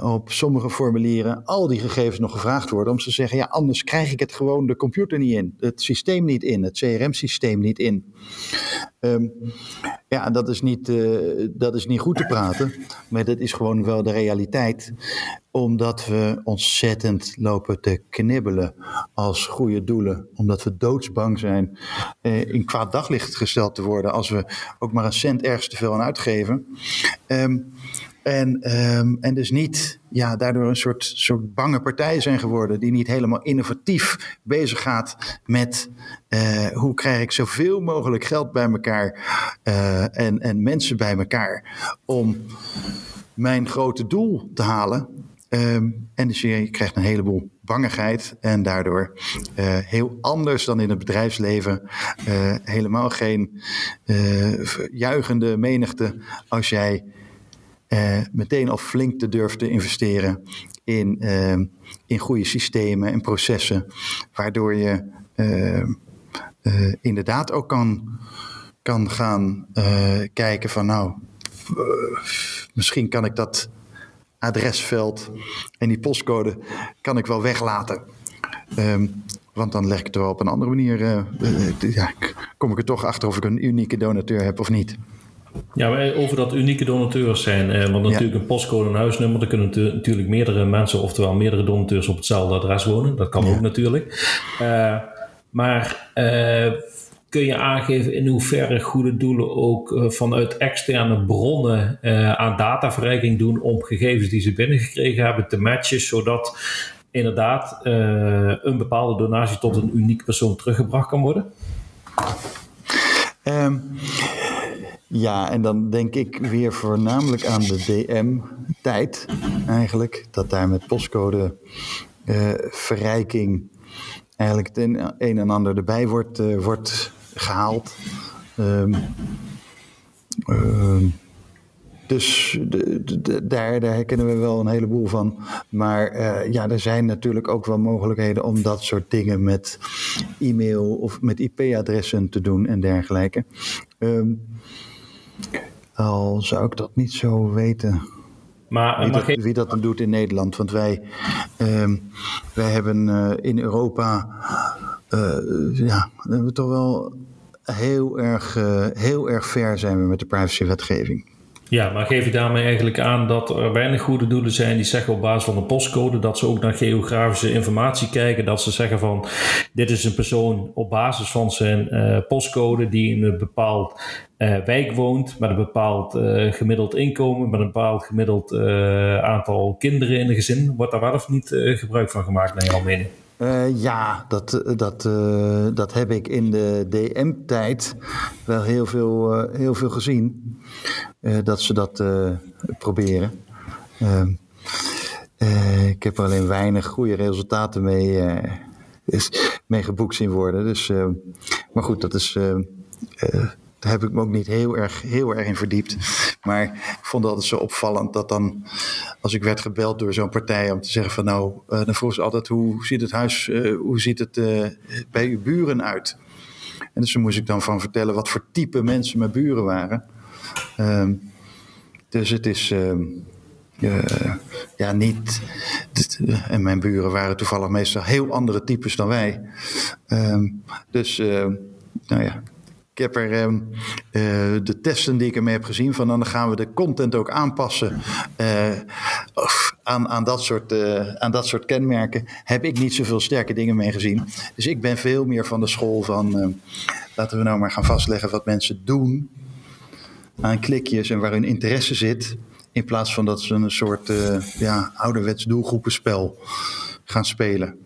op sommige formulieren al die gegevens nog gevraagd worden. Om te zeggen, ja, anders krijg ik het gewoon de computer niet in, het systeem niet in, het CRM-systeem niet in. Um, ja, dat is, niet, uh, dat is niet goed te praten, maar dat is gewoon wel de realiteit. Omdat we ontzettend lopen te knibbelen als goede doelen. Omdat we doodsbang zijn uh, in kwaad daglicht gesteld te worden als we ook maar een cent ergens te veel aan uitgeven. Um, en, um, en dus niet ja, daardoor een soort, soort bange partij zijn geworden, die niet helemaal innovatief bezig gaat met uh, hoe krijg ik zoveel mogelijk geld bij elkaar uh, en, en mensen bij elkaar om mijn grote doel te halen. Um, en dus je krijgt een heleboel bangigheid en daardoor uh, heel anders dan in het bedrijfsleven. Uh, helemaal geen uh, juichende menigte als jij meteen al flink te durven te investeren in, uh, in goede systemen en processen, waardoor je uh, inderdaad ook kan, kan gaan kijken van nou, misschien kan ik dat adresveld en die postcode kan ik wel weglaten. Um, want dan leg ik het er wel op een andere manier. ja, kom ik er toch achter of ik een unieke donateur heb of niet. Ja, over dat unieke donateurs zijn. Eh, want natuurlijk een postcode en huisnummer. Dan kunnen natuurlijk meerdere mensen, oftewel meerdere donateurs op hetzelfde adres wonen. Dat kan ook natuurlijk. Uh, maar kun je aangeven in hoeverre goede doelen ook uh, vanuit externe bronnen aan dataverrijking doen om gegevens die ze binnengekregen hebben te matchen, zodat inderdaad een bepaalde donatie tot een uniek persoon teruggebracht kan worden? Um, ja, en dan denk ik weer voornamelijk aan de DM-tijd eigenlijk. Dat daar met postcode verrijking eigenlijk het een en ander erbij wordt, uh, wordt gehaald. Um, uh, dus de, de, daar, daar herkennen we wel een heleboel van. Maar uh, ja, er zijn natuurlijk ook wel mogelijkheden om dat soort dingen met e-mail of met IP-adressen te doen en dergelijke. Um, al zou ik dat niet zo weten. Maar, wie, dat, geen... wie dat dan doet in Nederland. Want wij, wij hebben uh, in Europa. Uh, ja, hebben we toch wel heel erg, uh, heel erg ver zijn we met de privacywetgeving. Ja, maar geef je daarmee eigenlijk aan dat er weinig goede doelen zijn die zeggen op basis van een postcode dat ze ook naar geografische informatie kijken. Dat ze zeggen van dit is een persoon op basis van zijn postcode die in een bepaald wijk woont met een bepaald gemiddeld inkomen, met een bepaald gemiddeld aantal kinderen in een gezin. Wordt daar wel of niet gebruik van gemaakt naar jouw mening? Uh, ja, dat, dat, uh, dat heb ik in de DM-tijd wel heel veel, heel veel gezien. dat ze dat proberen. Ehm, ik heb er alleen weinig goede resultaten mee, mee geboekt zien worden. Dus, maar goed, dat is daar heb ik me ook niet heel erg, heel erg in verdiept. Maar ik vond het altijd zo opvallend dat dan, als ik werd gebeld door zo'n partij om te zeggen van nou, uh, dan vroeg ze altijd hoe ziet het huis, uh, hoe ziet het uh, bij uw buren uit? En dus moest ik dan van vertellen wat voor type mensen mijn buren waren. Um, dus het is, uh, ja, niet. En mijn buren waren toevallig meestal heel andere types dan wij. Um, dus, nou ja, ik heb er uh, de testen die ik ermee heb gezien van dan gaan we de content ook aanpassen uh, aan, aan, dat soort, uh, aan dat soort kenmerken. Heb ik niet zoveel sterke dingen mee gezien. Dus ik ben veel meer van de school van laten we nou maar gaan vastleggen wat mensen doen aan klikjes en waar hun interesse zit. In plaats van dat ze een soort ja, ouderwets doelgroepenspel gaan spelen.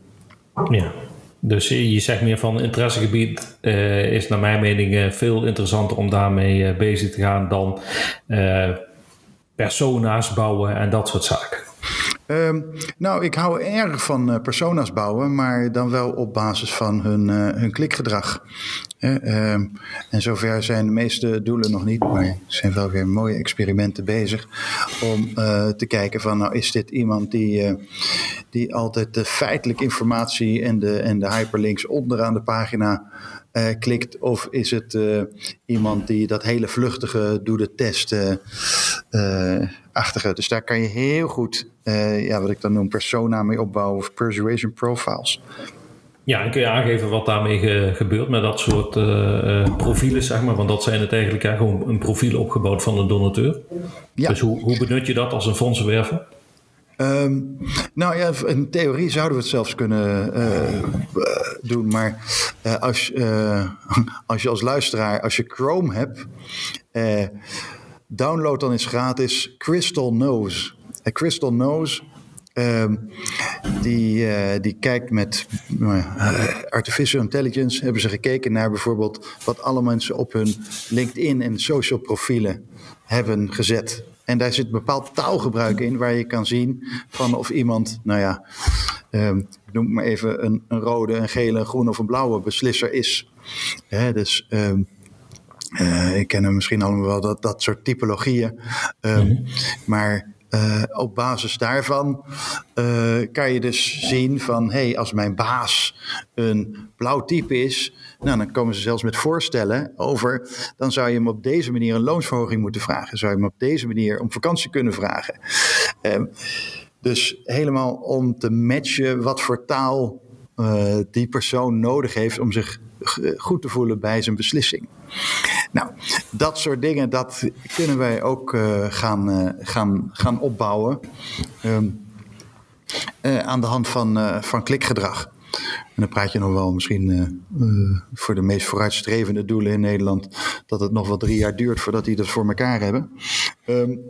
Ja. Dus je zegt meer van interessegebied uh, is naar mijn mening uh, veel interessanter om daarmee uh, bezig te gaan dan persona's bouwen en dat soort zaken. Um, nou, ik hou erg van persona's bouwen, maar dan wel op basis van hun, hun klikgedrag. Um, en zover zijn de meeste doelen nog niet, maar er zijn wel weer mooie experimenten bezig om uh, te kijken van, nou is dit iemand die, die altijd de feitelijke informatie en de, en de hyperlinks onderaan de pagina klikt? Of is het iemand die dat hele vluchtige doe de test achtige? Dus daar kan je heel goed, ja, wat ik dan noem, persona mee opbouwen of persuasion profiles. Ja, en kun je aangeven wat daarmee gebeurt met dat soort uh, profielen, zeg maar? Want dat zijn het eigenlijk ja, gewoon een profiel opgebouwd van een donateur. Ja. Dus hoe, hoe benut je dat als een fondsenwerver? Um, nou ja, in theorie zouden we het zelfs kunnen uh, doen. Maar uh, als, als je als luisteraar, als je Chrome hebt, download dan eens gratis Crystal Nose. Crystal Nose Ehm, die, uh, die kijkt met uh, artificial intelligence. Hebben ze gekeken naar bijvoorbeeld wat alle mensen op hun LinkedIn en social profielen hebben gezet. En daar zit bepaald taalgebruik in waar je kan zien van of iemand, nou ja, um, ik noem maar even een, een, rode, een gele, een groene of een blauwe beslisser is. Dus um, uh, ik ken hem misschien allemaal wel dat, dat soort typologieën. Um, Maar uh, op basis daarvan uh, kan je dus zien van, hé, hey, als mijn baas een blauw type is, nou, dan komen ze zelfs met voorstellen over, dan zou je hem op deze manier een loonsverhoging moeten vragen. Zou je hem op deze manier om vakantie kunnen vragen. Uh, dus helemaal om te matchen wat voor taal die persoon nodig heeft om zich goed te voelen bij zijn beslissing. Nou, dat soort dingen, dat kunnen wij ook uh, gaan, uh, gaan, gaan opbouwen um, uh, aan de hand van, van klikgedrag. En dan praat je nog wel misschien voor de meest vooruitstrevende doelen in Nederland, dat het nog wel drie jaar duurt voordat die dat voor elkaar hebben. Um,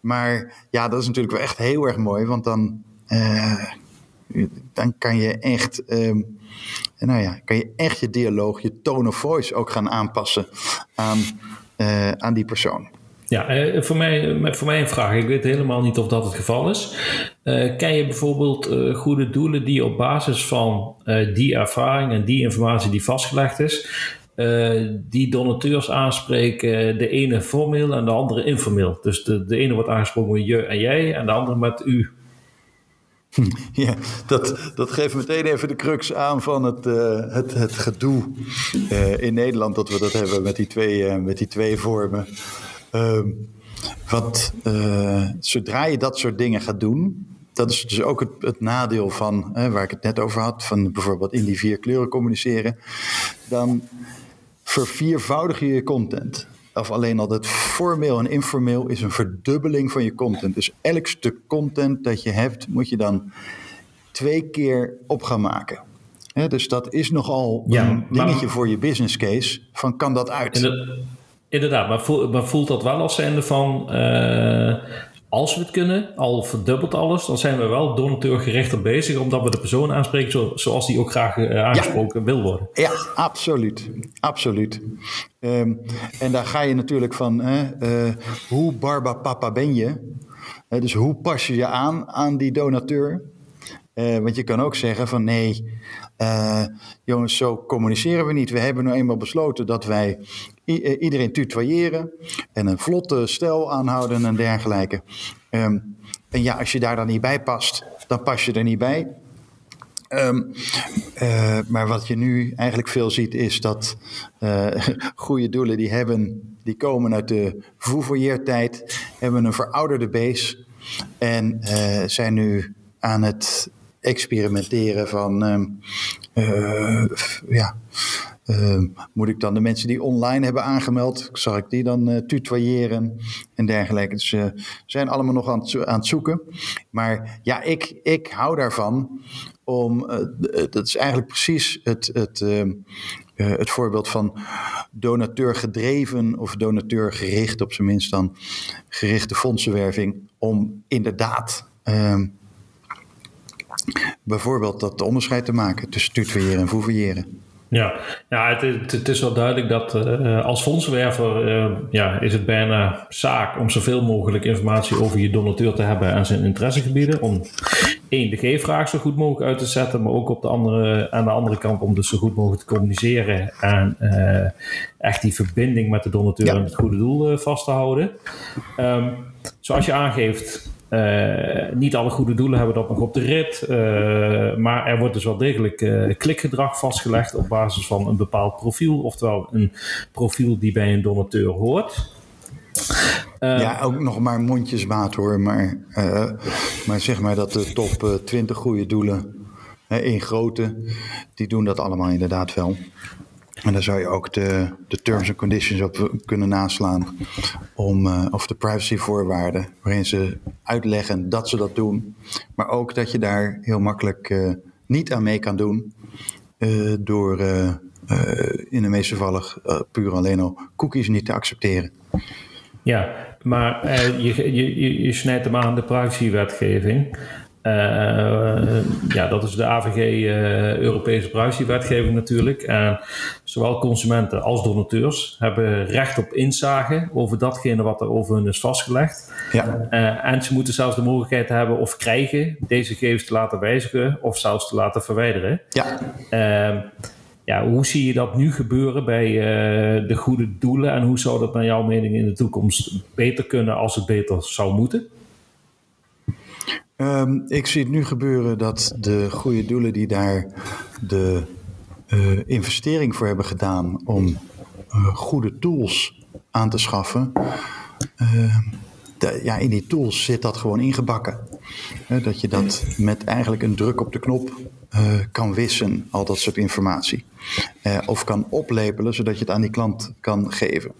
maar ja, dat is natuurlijk wel echt heel erg mooi, want dan, dan kan je echt. En nou ja, kan je echt je dialoog, je tone of voice ook gaan aanpassen aan, uh, aan die persoon. Ja, uh, voor, mij, voor mij een vraag. Ik weet helemaal niet of dat het geval is. Uh, ken je bijvoorbeeld goede doelen die op basis van die ervaring en die informatie die vastgelegd is, die donateurs aanspreken, de ene formeel en de andere informeel? Dus de, de ene wordt aangesproken met je en jij en de andere met u Ja, dat, dat geeft meteen even de crux aan van het, uh, het, het gedoe uh, in Nederland dat we dat hebben met die twee, uh, met die twee vormen. Ehm, want zodra je dat soort dingen gaat doen, dat is dus ook het, het nadeel van, waar ik het net over had, van bijvoorbeeld in die vier kleuren communiceren, dan verviervoudig je je content of alleen al dat formeel en informeel is een verdubbeling van je content. Dus elk stuk content dat je hebt, moet je dan twee keer op gaan maken. dus dat is nogal een dingetje voor je business case. Van kan dat uit? Inderdaad, maar, voelt dat wel als zijnde van... Uh, als we het kunnen, al verdubbelt alles, dan zijn we wel donateurgerichter bezig, omdat we de persoon aanspreken zoals die ook graag uh, aangesproken wil worden. Ja, absoluut. Absoluut. Um, en daar ga je natuurlijk van, uh, hoe barbapapa ben je? Uh, dus hoe pas je je aan aan die donateur? want je kan ook zeggen van nee, jongens, zo communiceren we niet. We hebben nu eenmaal besloten dat wij eh, iedereen tutoyeren en een vlotte stijl aanhouden en dergelijke. Um, en ja, als je daar dan niet bij past, dan pas je er niet bij. Um, uh, maar wat je nu eigenlijk veel ziet, is dat uh, goede doelen die hebben, die komen uit de tijd, hebben een verouderde base en zijn nu aan het experimenteren van um, ja, uh, moet ik dan de mensen die online hebben aangemeld, zal ik die dan uh, tutoyeren en dergelijke. Dus ze uh, zijn allemaal nog aan het, aan het, zoeken. Maar ja, ik, ik hou daarvan om, eh, dat is eigenlijk precies het, het, ehm, eh, het voorbeeld van donateur gedreven of donateur gericht, op zijn minst dan gerichte fondsenwerving, om inderdaad ehm, bijvoorbeeld dat onderscheid te maken tussen tutoyeren en fouvrieren. Ja, ja het, het, is wel duidelijk dat uh, als fondswerver uh, ja, is het bijna zaak om zoveel mogelijk informatie over je donateur te hebben en zijn interessegebieden. Om één, de G-vraag zo goed mogelijk uit te zetten, maar ook op de andere, aan de andere kant om dus zo goed mogelijk te communiceren en uh, echt die verbinding met de donateur en het goede doel vast te houden. Um, zoals je aangeeft, niet alle goede doelen hebben dat nog op de rit. maar er wordt dus wel degelijk klikgedrag vastgelegd op basis van een bepaald profiel. Oftewel een profiel die bij een donateur hoort. ja, ook nog maar mondjesmaat hoor. Maar, maar zeg maar dat de top 20 goede doelen in grote, die doen dat allemaal inderdaad wel. En daar zou je ook de, de terms and conditions op kunnen naslaan. Om, uh, of de privacyvoorwaarden, waarin ze uitleggen dat ze dat doen. Maar ook dat je daar heel makkelijk uh, niet aan mee kan doen. Uh, door in de meeste gevallen puur alleen al cookies niet te accepteren. Ja, maar je, je, je snijdt hem aan de privacywetgeving. Ja, dat is de AVG Europese privacywetgeving natuurlijk. En zowel consumenten als donateurs hebben recht op inzage over datgene wat er over hun is vastgelegd. Ja. Uh, en ze moeten zelfs de mogelijkheid hebben of krijgen deze gegevens te laten wijzigen of zelfs te laten verwijderen. Ja. Ehm, ja, hoe zie je dat nu gebeuren bij de goede doelen en hoe zou dat naar jouw mening in de toekomst beter kunnen als het beter zou moeten? Um, ik zie het nu gebeuren dat de goede doelen die daar de uh, investering voor hebben gedaan om uh, goede tools aan te schaffen. De, ja, in die tools zit dat gewoon ingebakken. dat je dat met eigenlijk een druk op de knop kan wissen, al dat soort informatie. of kan oplepelen, zodat je het aan die klant kan geven.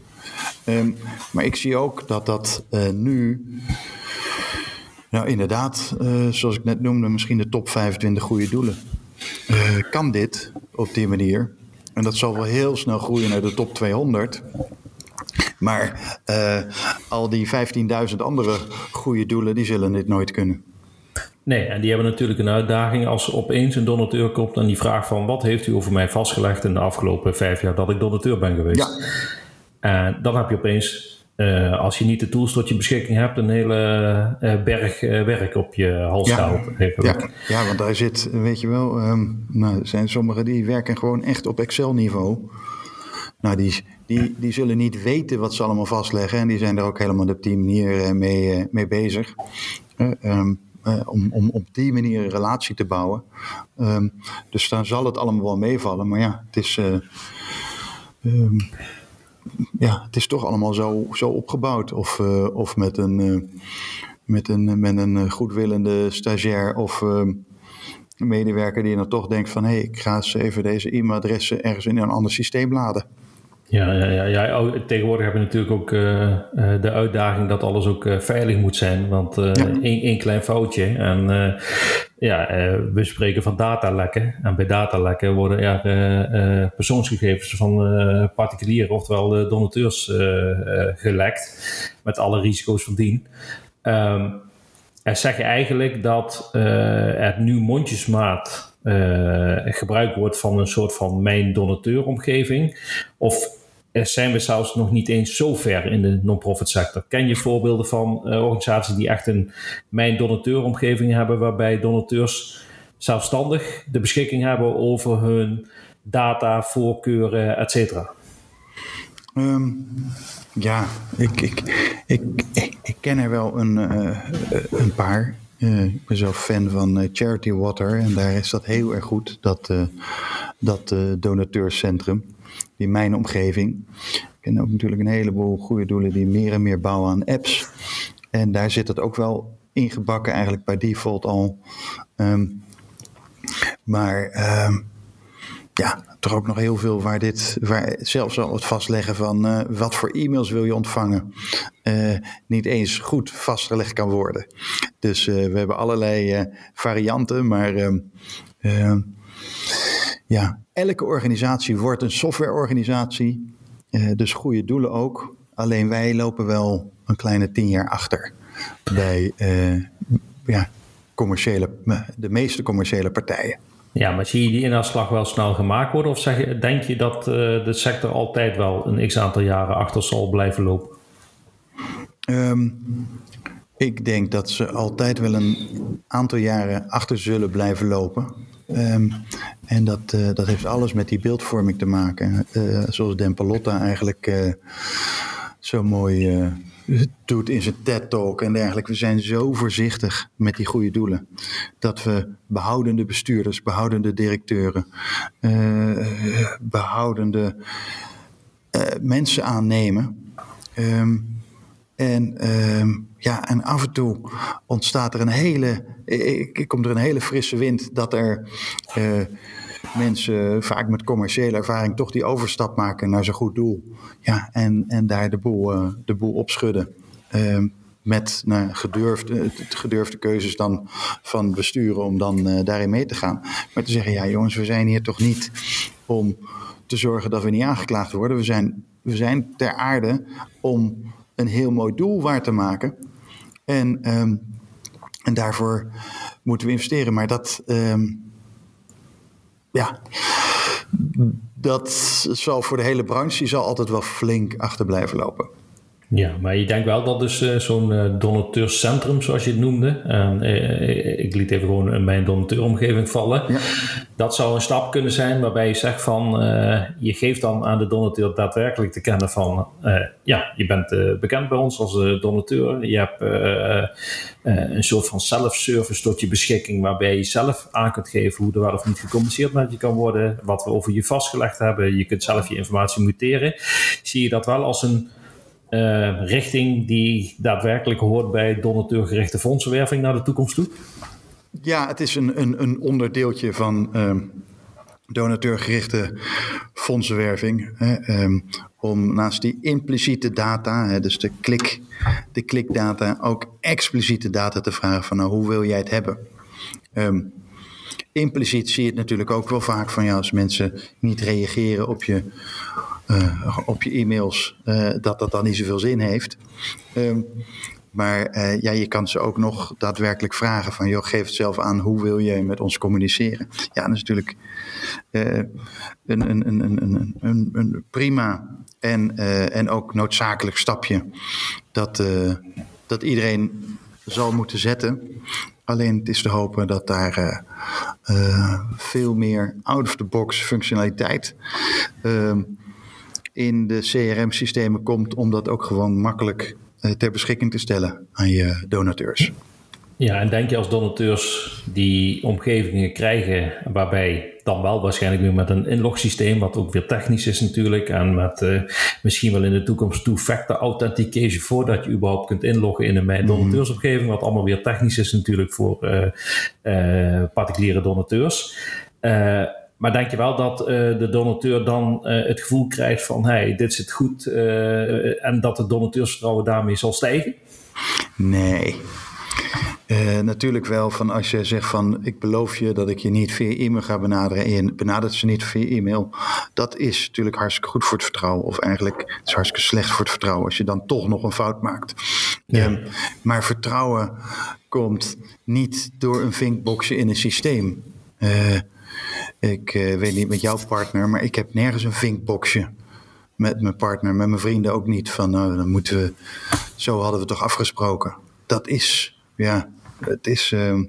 Um, maar ik zie ook dat dat nu nou, inderdaad, zoals ik net noemde, misschien de top 25 goede doelen. Uh, kan dit op die manier? En dat zal wel heel snel groeien naar de top 200. Maar uh, al die 15.000 andere goede doelen, die zullen dit nooit kunnen. Nee, en die hebben natuurlijk een uitdaging als opeens een donateur komt en die vraagt van wat heeft u over mij vastgelegd in de afgelopen vijf jaar dat ik donateur ben geweest. Ja. En dan heb je opeens uh, als je niet de tools tot je beschikking hebt, een hele uh, berg uh, werk op je hals ja. Ja, ja, want daar zit, weet je wel, um, nou, zijn sommigen die werken gewoon echt op Excel-niveau. Nou, die, die, die zullen niet weten wat ze allemaal vastleggen en die zijn er ook helemaal op die manier mee, mee bezig. Um, om, om op die manier een relatie te bouwen. Um, dus dan zal het allemaal wel meevallen, maar ja, het is ja, het is toch allemaal zo, zo opgebouwd. Of, uh, of met een, met een, met een goedwillende stagiair of medewerker die dan toch denkt van... hé, hey, ik ga eens even deze e-mailadressen ergens in een ander systeem laden. Ja, ja, ja, ja. Oh, tegenwoordig hebben we natuurlijk ook uh, de uitdaging dat alles ook uh, veilig moet zijn. Want uh, ja. één, één klein foutje. En ja, we spreken van datalekken. En bij datalekken worden er persoonsgegevens van particulieren, oftewel de donateurs, gelekt. Met alle risico's van dien. Um, en zeg je eigenlijk dat er nu mondjesmaat gebruikt wordt van een soort van mijn donateuromgeving? Of zijn we zelfs nog niet eens zo ver in de non-profit sector. Ken je voorbeelden van uh, organisaties die echt een mijn donateuromgeving hebben, waarbij donateurs zelfstandig de beschikking hebben over hun data, voorkeuren, et cetera? Um, ja, ik, ik, ik, ik, ken er wel een, uh, een paar. Uh, ik ben zelf fan van Charity Water en daar is dat heel erg goed, dat, dat donateurscentrum die mijn omgeving. Ik ken ook natuurlijk een heleboel goede doelen die meer en meer bouwen aan apps. En daar zit het ook wel ingebakken eigenlijk bij default al. Um, maar um, ja, toch ook nog heel veel waar dit, waar zelfs al het vastleggen van uh, wat voor e-mails wil je ontvangen, uh, niet eens goed vastgelegd kan worden. Dus uh, we hebben allerlei varianten, maar um, ja, elke organisatie wordt een softwareorganisatie. Uh, dus goede doelen ook. Alleen wij lopen wel een kleine tien jaar achter bij uh, ja, commerciële, de meeste commerciële partijen. Ja, maar zie je die inhaalslag wel snel gemaakt worden? Of zeg je, denk je dat uh, de sector altijd wel een x aantal jaren achter zal blijven lopen? Um, ik denk dat ze altijd wel een aantal jaren achter zullen blijven lopen. Um, en dat, uh, dat heeft alles met die beeldvorming te maken. Uh, zoals Dempalotta eigenlijk uh, zo mooi doet in zijn TED-talk en dergelijke. We zijn zo voorzichtig met die goede doelen. Dat we behoudende bestuurders, behoudende directeuren, behoudende mensen aannemen. Ehm, en, ehm, ja, en af en toe ontstaat er een hele, ik, komt er een hele frisse wind dat er uh, mensen vaak met commerciële ervaring toch die overstap maken naar zo'n goed doel. Ja, en, en daar de boel, uh, de boel opschudden. Uh, met nou, gedurfde, gedurfde keuzes dan van besturen om dan daarin mee te gaan. Maar te zeggen, ja jongens, we zijn hier toch niet om te zorgen dat we niet aangeklaagd worden. We zijn, we zijn ter aarde om een heel mooi doel waar te maken. En, um, en daarvoor moeten we investeren. Maar dat, um, ja, dat zal voor de hele branche die zal altijd wel flink achter blijven lopen. Ja, maar je denkt wel dat dus uh, zo'n uh, donateurscentrum, zoals je het noemde, uh, ik liet even gewoon mijn donateuromgeving vallen, ja. dat zou een stap kunnen zijn waarbij je zegt van, je geeft dan aan de donateur daadwerkelijk te kennen van, ja, je bent bekend bij ons als donateur, je hebt een soort van self-service tot je beschikking waarbij je zelf aan kunt geven hoe er wel of niet gecommuniceerd met je kan worden, wat we over je vastgelegd hebben, je kunt zelf je informatie muteren. Zie je dat wel als een uh, richting die daadwerkelijk hoort bij donateurgerichte fondsenwerving naar de toekomst toe? Ja, het is een, een, een onderdeeltje van uh, donateurgerichte fondsenwerving. Hè, um, om naast die impliciete data, hè, dus de, klik, de klikdata, ook expliciete data te vragen van nou, hoe wil jij het hebben? Um, impliciet zie je het natuurlijk ook wel vaak van ja, als mensen niet reageren op je, uh, op je e-mails, uh, dat dat dan niet zoveel zin heeft. Um, maar uh, ja, je kan ze ook nog daadwerkelijk vragen van, joh, geef het zelf aan, hoe wil je met ons communiceren? Ja, dat is natuurlijk een, een, een, een, prima en, en ook noodzakelijk stapje dat, dat iedereen zal moeten zetten. Alleen het is te hopen dat daar veel meer out-of-the-box functionaliteit uh, in de CRM-systemen komt, om dat ook gewoon makkelijk uh, ter beschikking te stellen aan je donateurs. Ja, en denk je als donateurs die omgevingen krijgen waarbij dan wel waarschijnlijk weer met een inlogsysteem, wat ook weer technisch is natuurlijk, en met uh, misschien wel in de toekomst two-factor authentication voordat je überhaupt kunt inloggen in een mijn mhm. donateursomgeving, wat allemaal weer technisch is natuurlijk voor uh, uh, particuliere donateurs. Maar denk je wel dat de donateur dan het gevoel krijgt van hey, dit zit goed en dat het donateursvertrouwen daarmee zal stijgen? Nee, natuurlijk wel van als je zegt van ik beloof je dat ik je niet via e-mail ga benaderen en benadert ze niet via e-mail. Dat is natuurlijk hartstikke goed voor het vertrouwen. Of eigenlijk het is hartstikke slecht voor het vertrouwen als je dan toch nog een fout maakt. Ja. Um, maar vertrouwen komt niet door een vinkboxje in een systeem. Ik uh, weet niet met jouw partner, maar ik heb nergens een vinkboxje met mijn partner, met mijn vrienden ook niet. Van nou, dan moeten we, zo hadden we toch afgesproken. Dat is, ja, het is, uh,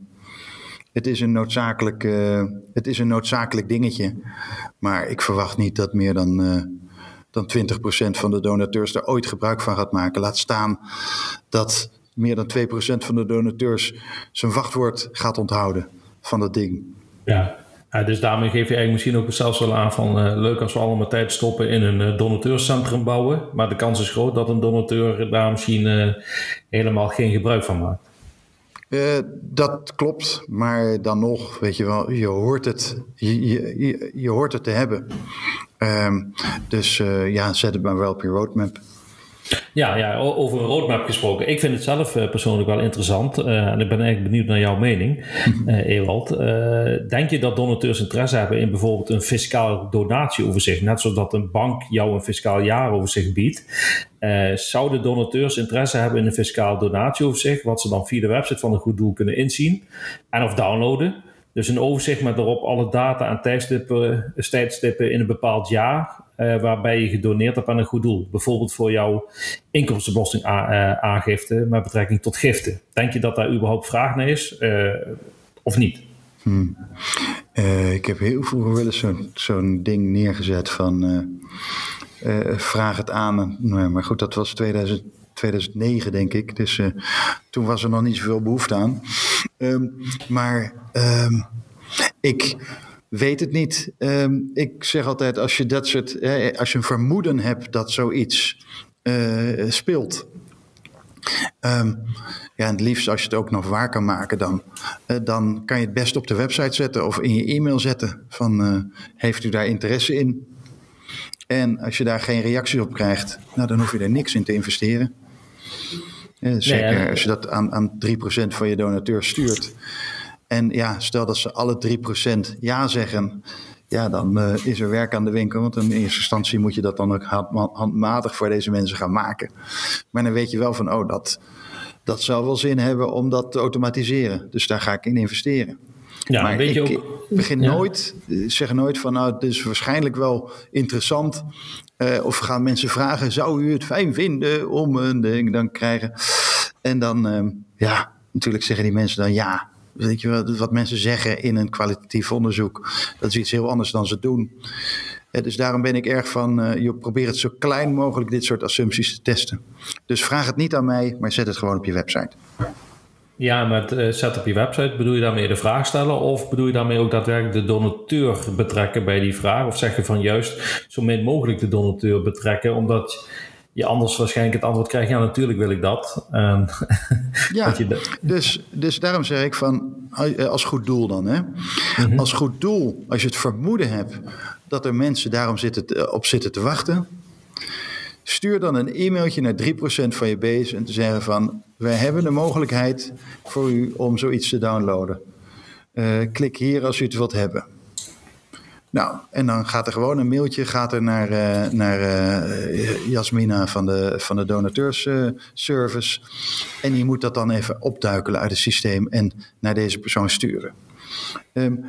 het is, een, noodzakelijk, uh, het is een noodzakelijk dingetje. Maar ik verwacht niet dat meer dan, uh, dan 20% van de donateurs er ooit gebruik van gaat maken. Laat staan dat meer dan 2% van de donateurs zijn wachtwoord gaat onthouden van dat ding. Ja, dus daarmee geef je eigenlijk misschien ook zelfs wel aan van uh, leuk als we allemaal tijd stoppen in een uh, donateurscentrum bouwen. Maar de kans is groot dat een donateur daar misschien uh, helemaal geen gebruik van maakt. Dat klopt, maar dan nog, weet je wel, je hoort het, je, je, hoort het te hebben. Um, dus ja, zet het maar wel op je roadmap. Ja, ja, over een roadmap gesproken. Ik vind het zelf uh, persoonlijk wel interessant. en ik ben eigenlijk benieuwd naar jouw mening, Ewald. denk je dat donateurs interesse hebben in bijvoorbeeld een fiscaal donatieoverzicht? Net zoals dat een bank jou een fiscaal jaaroverzicht biedt. Uh, zouden donateurs interesse hebben in een fiscaal donatieoverzicht, wat ze dan via de website van een goed doel kunnen inzien en of downloaden? Dus een overzicht met daarop alle data en tijdstippen, tijdstippen in een bepaald jaar, uh, waarbij je gedoneerd hebt aan een goed doel. Bijvoorbeeld voor jouw inkomstenbelasting uh, aangifte met betrekking tot giften. Denk je dat daar überhaupt vraag naar is of niet? Hmm. ik heb heel vroeger wel eens zo'n zo'n ding neergezet van vraag het aan. Nou, maar goed, dat was 2000, 2009 denk ik. Dus toen was er nog niet zoveel behoefte aan. Ehm, maar ehm, ik weet het niet. Ehm, ik zeg altijd, als je dat soort, als je een vermoeden hebt dat zoiets speelt, Um, ja, en het liefst als je het ook nog waar kan maken, dan, uh, dan kan je het best op de website zetten of in je e-mail zetten. Van uh, heeft u daar interesse in? En als je daar geen reacties op krijgt, nou, dan hoef je er niks in te investeren. Zeker nee, als je dat aan, aan 3% van je donateurs stuurt. En ja, stel dat ze alle 3% ja zeggen, ja, dan uh, is er werk aan de winkel. Want in eerste instantie moet je dat dan ook handmatig voor deze mensen gaan maken. Maar dan weet je wel van, oh, dat, dat zou wel zin hebben om dat te automatiseren. Dus daar ga ik in investeren. Ja, maar weet je ik ook, begin nooit, zeg nooit van, nou, het is waarschijnlijk wel interessant. Uh, of gaan mensen vragen, zou u het fijn vinden om een ding dan krijgen? En dan, uh, ja, natuurlijk zeggen die mensen dan ja. Weet je wat, mensen zeggen in een kwalitatief onderzoek, dat is iets heel anders dan ze doen. dus daarom ben ik erg van, uh, je probeert het zo klein mogelijk dit soort assumpties te testen. Dus vraag het niet aan mij, maar zet het gewoon op je website. Ja, met uh, zet op je website, bedoel je daarmee de vraag stellen? Of bedoel je daarmee ook daadwerkelijk de donateur betrekken bij die vraag? Of zeg je van juist zo min mogelijk de donateur betrekken, omdat je anders waarschijnlijk het antwoord krijgt, ja natuurlijk wil ik dat. Um, ja, dus, dus daarom zeg ik van, eh, als goed doel dan. Hè? Mhm. Als goed doel, als je het vermoeden hebt dat er mensen daarom zitten op zitten te wachten, stuur dan een e-mailtje naar 3% van je base en te zeggen van, wij hebben de mogelijkheid voor u om zoiets te downloaden. Uh, klik hier als u het wilt hebben. Nou, en dan gaat er gewoon een mailtje gaat er naar, uh, naar uh, Jasmina van de, van de donateursservice. en die moet dat dan even opduikelen uit het systeem en naar deze persoon sturen. Um,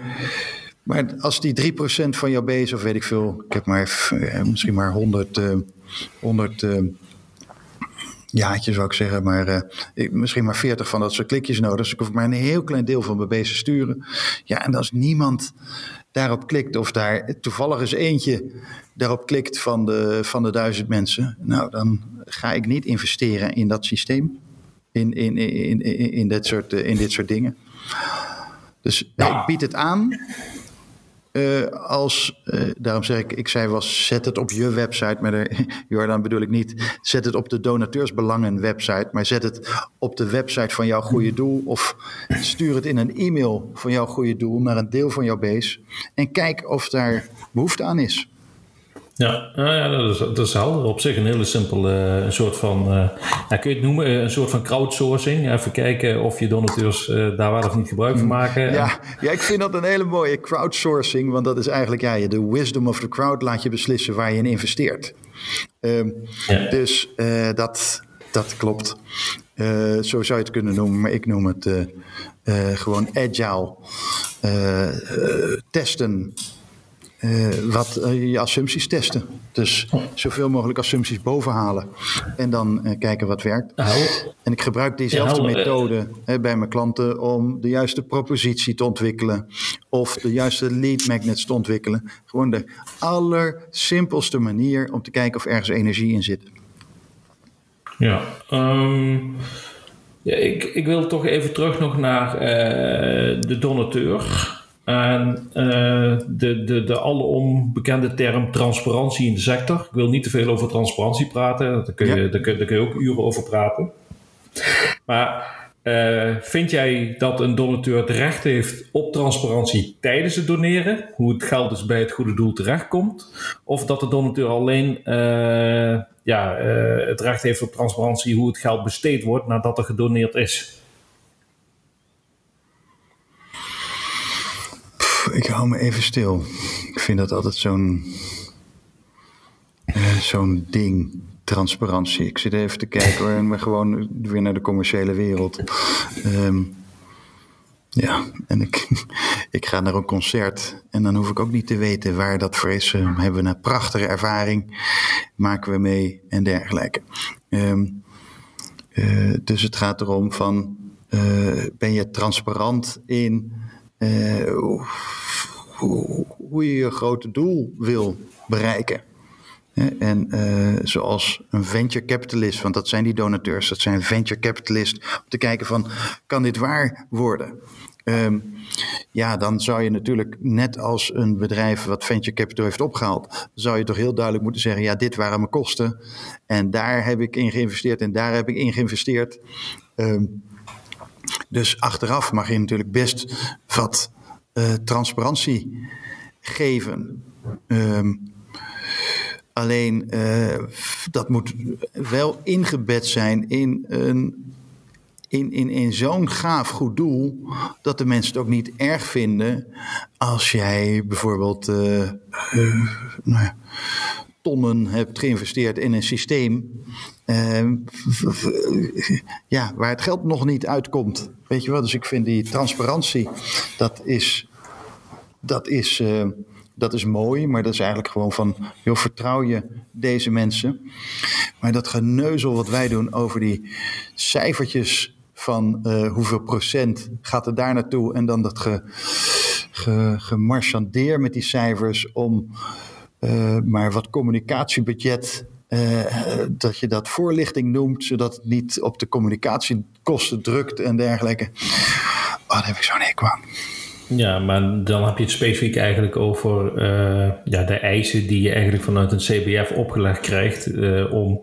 maar als die 3% van jouw base, of weet ik veel, ik heb maar misschien maar 100, 100 jaartje zou ik zeggen, maar misschien maar 40 van dat soort klikjes nodig. Dus ik hoef maar een heel klein deel van mijn te sturen. Ja, en als niemand daarop klikt, of daar toevallig eens eentje daarop klikt van de, van de duizend mensen, nou dan ga ik niet investeren in dat systeem, in, in, in, in, in, dit, soort, in dit soort dingen. Dus ik bied het aan. Uh, als, uh, daarom zeg ik, ik zei was, zet het op je website, maar de, Jordan bedoel ik niet, zet het op de donateursbelangen website, maar zet het op de website van jouw goede doel of stuur het in een e-mail van jouw goede doel naar een deel van jouw base en kijk of daar behoefte aan is. Ja, nou ja dat, is, dat is helder. Op zich een hele simpele uh, een soort van, uh, ja, kun je het noemen, een soort van crowdsourcing. Even kijken of je donateurs uh, daar wel of niet gebruik van maken. Ja, ja, ik vind dat een hele mooie crowdsourcing, want dat is eigenlijk ja, de wisdom of the crowd laat je beslissen waar je in investeert. Um, ja. Dus dat, dat klopt. zo zou je het kunnen noemen, maar ik noem het gewoon agile testen uh, wat uh, je assumpties testen. Dus zoveel mogelijk assumpties bovenhalen. En dan uh, kijken wat werkt. En ik gebruik diezelfde methode bij mijn klanten om de juiste propositie te ontwikkelen. Of de juiste lead magnets te ontwikkelen. Gewoon de allersimpelste manier om te kijken of ergens energie in zit. Ja, um, ja ik, ik wil toch even terug nog naar de donateur. En uh, de, de, de alom bekende term transparantie in de sector. Ik wil niet te veel over transparantie praten, daar kun je, daar kun, daar kun je ook uren over praten. Maar uh, vind jij dat een donateur het recht heeft op transparantie tijdens het doneren, hoe het geld dus bij het goede doel terechtkomt, of dat de donateur alleen uh, ja, het recht heeft op transparantie hoe het geld besteed wordt nadat er gedoneerd is? Ik hou me even stil. Ik vind dat altijd zo'n uh, zo'n ding, transparantie. Ik zit even te kijken hoor, en gewoon weer naar de commerciële wereld. Um, ja, en ik, ik ga naar een concert en dan hoef ik ook niet te weten waar dat voor is. Uh, hebben we een prachtige ervaring, maken we mee en dergelijke. Um, uh, dus het gaat erom van, ben je transparant in uh, hoe, je je grote doel wil bereiken. En uh, zoals een venture capitalist, want dat zijn die donateurs, dat zijn venture capitalists, om te kijken van, kan dit waar worden? Um, ja, dan zou je natuurlijk net als een bedrijf wat venture capital heeft opgehaald, zou je toch heel duidelijk moeten zeggen, ja, dit waren mijn kosten en daar heb ik in geïnvesteerd en daar heb ik in geïnvesteerd. Um, dus achteraf mag je natuurlijk best wat uh, transparantie geven. Um, Alleen uh, dat moet wel ingebed zijn in een. In, in, in zo'n gaaf goed doel, dat de mensen het ook niet erg vinden als jij bijvoorbeeld uh, nou ja, tonnen hebt geïnvesteerd in een systeem ja, waar het geld nog niet uitkomt. Weet je wel, dus ik vind die transparantie, dat is, dat is dat is mooi, maar dat is eigenlijk gewoon van, joh, vertrouw je deze mensen? Maar dat geneuzel wat wij doen over die cijfertjes van uh, hoeveel procent gaat er daar naartoe en dan dat ge, ge, gemarchandeer met die cijfers om uh, maar wat communicatiebudget dat je dat voorlichting noemt, zodat het niet op de communicatiekosten drukt en dergelijke. Oh, daar heb ik zo'n hekel aan. Ja, maar dan heb je het specifiek eigenlijk over uh, ja, de eisen die je eigenlijk vanuit een CBF opgelegd krijgt uh, om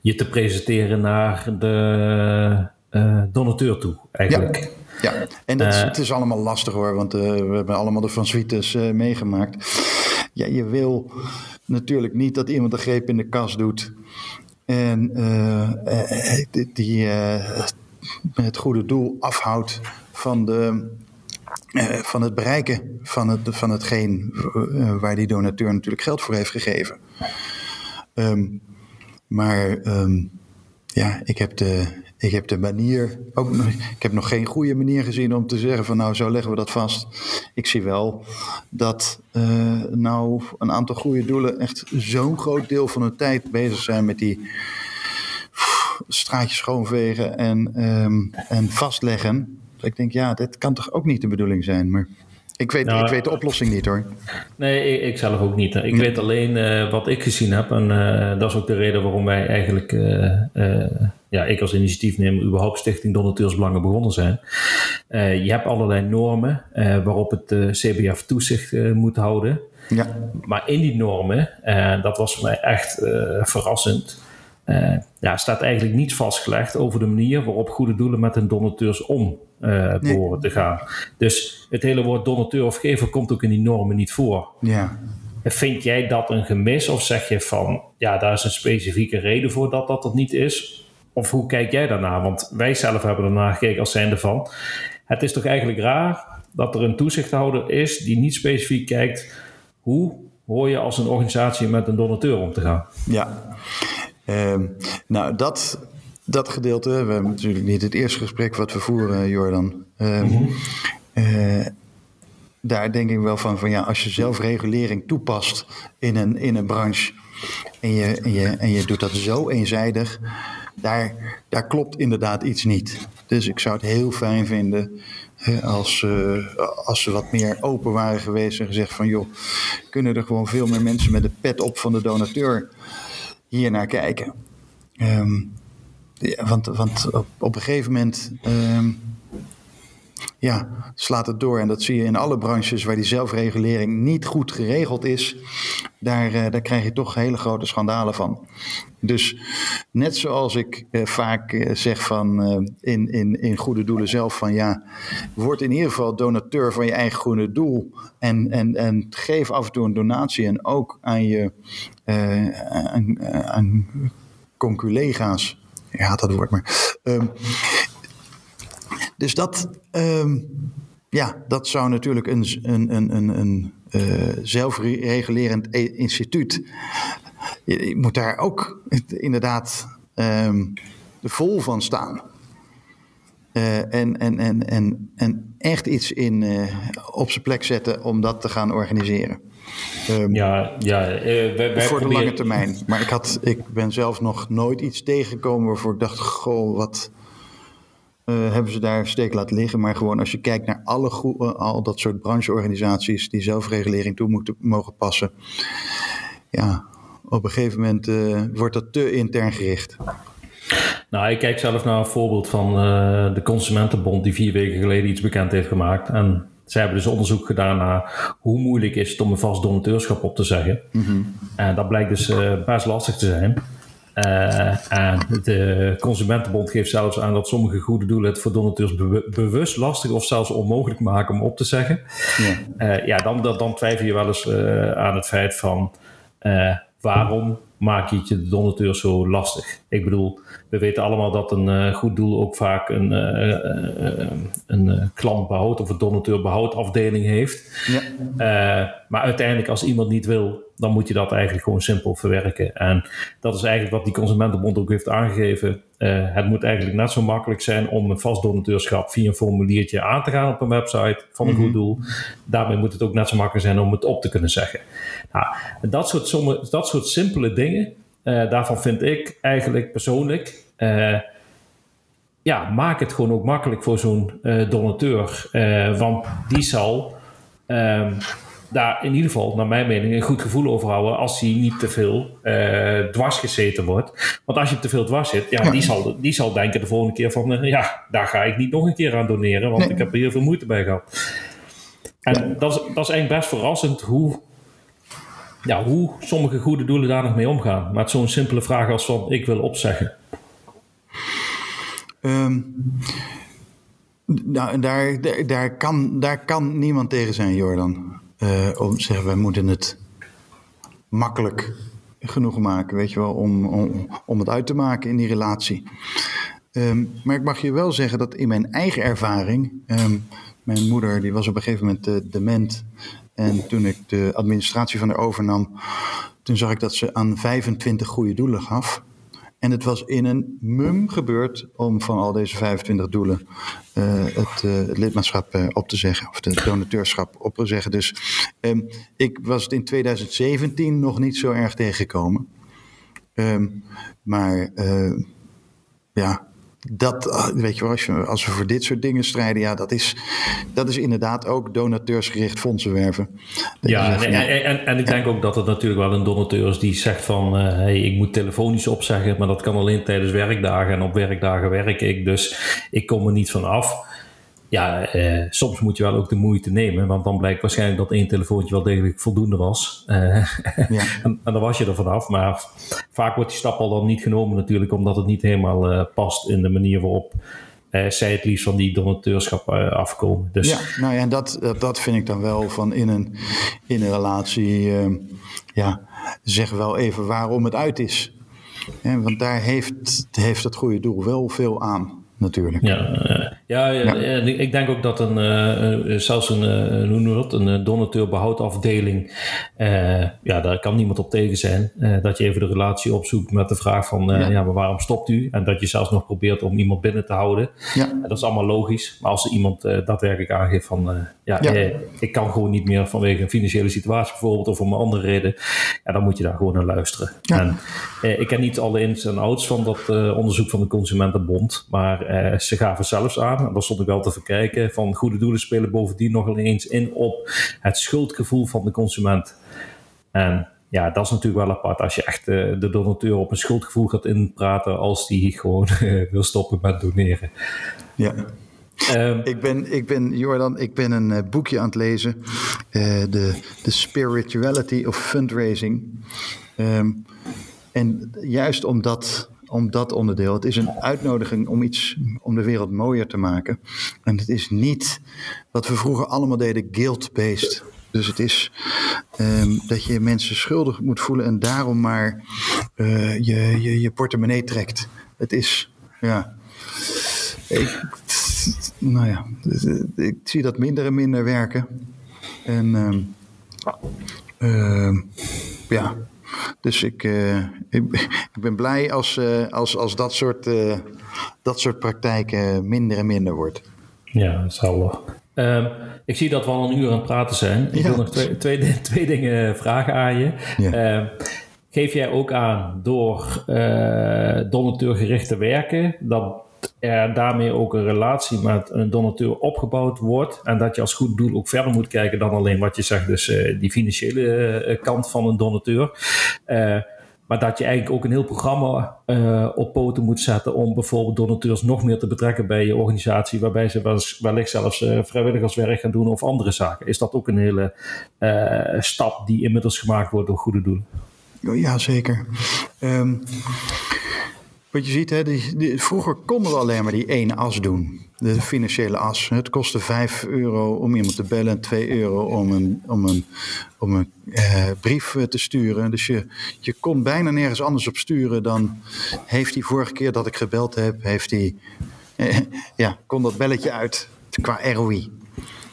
je te presenteren naar de uh, donateur toe, eigenlijk. Ja, ja. en dat is, het is allemaal lastig hoor, want we hebben allemaal de Van Suites meegemaakt. Ja, je wil natuurlijk niet dat iemand een greep in de kas doet en die het goede doel afhoudt van de uh, van het bereiken van, het, van hetgeen uh, waar die donateur natuurlijk geld voor heeft gegeven. Um, maar um, ja, ik heb de, ik heb de manier, ook, ik heb nog geen goede manier gezien om te zeggen van nou zo leggen we dat vast. Ik zie wel dat uh, nou een aantal goede doelen echt zo'n groot deel van hun tijd bezig zijn met die straatjes schoonvegen en, um, en vastleggen ik denk, ja, dit kan toch ook niet de bedoeling zijn. Maar ik weet, nou, ik weet de oplossing niet hoor. Nee, ik, ik zelf ook niet. Ik weet alleen uh, wat ik gezien heb. En uh, dat is ook de reden waarom wij eigenlijk, uh, ja, ik als initiatiefnemer, überhaupt Stichting Donateursbelangen begonnen zijn. je hebt allerlei normen waarop het CBF toezicht moet houden. Ja. Maar in die normen, dat was voor mij echt verrassend. Uh, ja, staat eigenlijk niets vastgelegd over de manier waarop goede doelen met hun donateurs om uh, behoren te gaan. Dus het hele woord donateur of gever komt ook in die normen niet voor. Ja. Vind jij dat een gemis of zeg je van ja, daar is een specifieke reden voor dat dat er niet is? Of hoe kijk jij daarnaar? Want wij zelf hebben ernaar gekeken als zijnde van. Het is toch eigenlijk raar dat er een toezichthouder is die niet specifiek kijkt hoe hoor je als een organisatie met een donateur om te gaan? Ja, nou dat dat gedeelte, we hebben natuurlijk niet het eerste gesprek wat we voeren, Jordan. Um, uh, daar denk ik wel van, van ja, als je zelfregulering toepast in een, in een branche en je, en, je, en je doet dat zo eenzijdig, daar, daar klopt inderdaad iets niet. Dus ik zou het heel fijn vinden als, uh, als ze wat meer open waren geweest en gezegd van joh, kunnen er gewoon veel meer mensen met de pet op van de donateur hier naar kijken. Ja, want op, een gegeven moment um, ja, slaat het door. En dat zie je in alle branches waar die zelfregulering niet goed geregeld is. Daar, uh, daar krijg je toch hele grote schandalen van. Dus net zoals ik uh, vaak uh, zeg van in, in, in goede doelen zelf van ja, word in ieder geval donateur van je eigen goede doel. En, en, en geef af en toe een donatie en ook aan je aan, aan conculega's haat dat woord, maar. Um, dus dat, um, ja, dat zou natuurlijk een, een, een, een, een uh, zelfregulerend e-, instituut. Je, je, moet daar ook inderdaad um, vol van staan. Uh, en, en, en, en, en echt iets in, uh, op zijn plek zetten om dat te gaan organiseren. Um, ja, ja uh, wij, wij voor de lange termijn. Maar ik, had, ik ben zelf nog nooit iets tegengekomen waarvoor ik dacht: goh, wat uh, hebben ze daar steek laten liggen. Maar gewoon als je kijkt naar alle al dat soort brancheorganisaties die zelfregulering toe moeten mogen passen. Ja, op een gegeven moment wordt dat te intern gericht. Nou, ik kijk zelf naar een voorbeeld van de Consumentenbond die vier weken geleden iets bekend heeft gemaakt. En zij hebben dus onderzoek gedaan naar hoe moeilijk is het om een vast donateurschap op te zeggen. Mhm. En dat blijkt dus best lastig te zijn. Uh, en de Consumentenbond geeft zelfs aan dat sommige goede doelen het voor donateurs bewust lastig of zelfs onmogelijk maken om op te zeggen. Ja, uh, ja dan, dan, dan, twijfel je wel eens uh, aan het feit van waarom maak je het je de donateur zo lastig? Ik bedoel, we weten allemaal dat een goed doel ook vaak een, een klantbehoud of een donateurbehoud afdeling heeft. Ja. Maar uiteindelijk, als iemand niet wil, dan moet je dat eigenlijk gewoon simpel verwerken. En dat is eigenlijk wat die Consumentenbond ook heeft aangegeven. het moet eigenlijk net zo makkelijk zijn om een vast donateurschap via een formuliertje aan te gaan op een website van een goed mhm. doel. Daarmee moet het ook net zo makkelijk zijn om het op te kunnen zeggen. Nou, dat, soort sommige, dat soort simpele dingen, uh, daarvan vind ik eigenlijk persoonlijk, uh, ja, maak het gewoon ook makkelijk voor zo'n donateur. want die zal um, daar in ieder geval, naar mijn mening, een goed gevoel over houden als hij niet te veel dwars gezeten wordt. Want als je te veel dwars zit, ja, Die, zal, die zal denken de volgende keer van, ja, daar ga ik niet nog een keer aan doneren, want ik heb er heel veel moeite bij gehad. En dat, is, dat is eigenlijk best verrassend hoe ja, hoe sommige goede doelen daar nog mee omgaan. Met zo'n simpele vraag als van ik wil opzeggen. Um, nou, daar, daar, daar, kan, daar kan niemand tegen zijn, Jordan. Uh, om zeggen, wij moeten het makkelijk genoeg maken, weet je wel, om, om, om het uit te maken in die relatie. Um, maar ik mag je wel zeggen dat in mijn eigen ervaring, um, mijn moeder die was op een gegeven moment uh, dement en toen ik de administratie van haar overnam, toen zag ik dat ze aan 25 goede doelen gaf. En het was in een mum gebeurd om van al deze 25 doelen het, uh, het, lidmaatschap uh, op te zeggen, of het donateurschap op te zeggen. Dus um, ik was het in 2017 nog niet zo erg tegengekomen. Um, maar ja, dat, ah, weet je wel, als, als, we voor dit soort dingen strijden, ja, dat is, dat is inderdaad ook donateursgericht fondsen werven. Ja, en, en, en, ik denk ook dat het natuurlijk wel een donateur is die zegt van, uh, hey, ik moet telefonisch opzeggen, maar dat kan alleen tijdens werkdagen en op werkdagen werk ik, dus ik kom er niet van af ja, eh, soms moet je wel ook de moeite nemen, want dan blijkt waarschijnlijk dat één telefoontje wel degelijk voldoende was. Uh, ja. en, en, dan was je er vanaf. Maar vaak wordt die stap al dan niet genomen natuurlijk, omdat het niet helemaal uh, past in de manier waarop uh, zij het liefst van die donateurschap afkomen. Dus, ja, nou ja, en dat, dat, dat, vind ik dan wel van in een, in een relatie, ja, zeg wel even waarom het uit is. want daar heeft, heeft het goede doel wel veel aan natuurlijk. Ja, ja, ja, ik denk ook dat een, uh, zelfs een, uh, hoe noem dat, een donateurbehoudafdeling, uh, ja, daar kan niemand op tegen zijn. dat je even de relatie opzoekt met de vraag van, ja. ja. maar waarom stopt u? En dat je zelfs nog probeert om iemand binnen te houden. Ja. dat is allemaal logisch. Maar als er iemand daadwerkelijk aangeeft van, ja, ik kan gewoon niet meer vanwege een financiële situatie bijvoorbeeld of om een andere reden, ja, dan moet je daar gewoon naar luisteren. En ik ken niet alle ins en outs van dat onderzoek van de Consumentenbond, maar ze gaven zelfs aan en daar stond ik wel te verkijken. Van goede doelen spelen bovendien nog eens in op het schuldgevoel van de consument. En ja, dat is natuurlijk wel apart als je echt uh, de donateur op een schuldgevoel gaat inpraten als die gewoon uh, wil stoppen met doneren. Ja. Um, ik, ben, ik ben, Jordan, ik ben een uh, boekje aan het lezen. de, de Spirituality of Fundraising. Um, en juist omdat om dat onderdeel. Het is een uitnodiging om iets, om de wereld mooier te maken. En het is niet wat we vroeger allemaal deden, guilt-based. Dus het is um, dat je mensen schuldig moet voelen en daarom maar uh, je, je, je portemonnee trekt. Het is, ja. Nou ja, ik zie dat minder en minder werken. En um, uh, ja, dus ik, uh, ik, ik, ben blij als, uh, als, als dat, soort, dat soort praktijken minder en minder wordt. Ja, dat zal um, ik zie dat we al een uur aan het praten zijn. Ik ja. wil nog twee, twee, twee, dingen vragen aan je. Ja. Geef jij ook aan door donateurgericht te werken dat er daarmee ook een relatie met een donateur opgebouwd wordt. En dat je als goed doel ook verder moet kijken dan alleen wat je zegt, dus uh, die financiële uh, kant van een donateur. Uh, maar dat je eigenlijk ook een heel programma op poten moet zetten om bijvoorbeeld donateurs nog meer te betrekken bij je organisatie, waarbij ze wellicht zelfs vrijwilligerswerk gaan doen of andere zaken. Is dat ook een hele stap die inmiddels gemaakt wordt door goede doelen? Ja, zeker. Um, wat je ziet, hè, vroeger konden we alleen maar die één as doen. De financiële as. Het kostte 5 euro om iemand te bellen, 2 euro om een, om een, om een eh, brief eh, te sturen. Dus je, je kon bijna nergens anders op sturen dan heeft hij vorige keer dat ik gebeld heb, heeft hij, eh, ja, kon dat belletje uit qua ROI.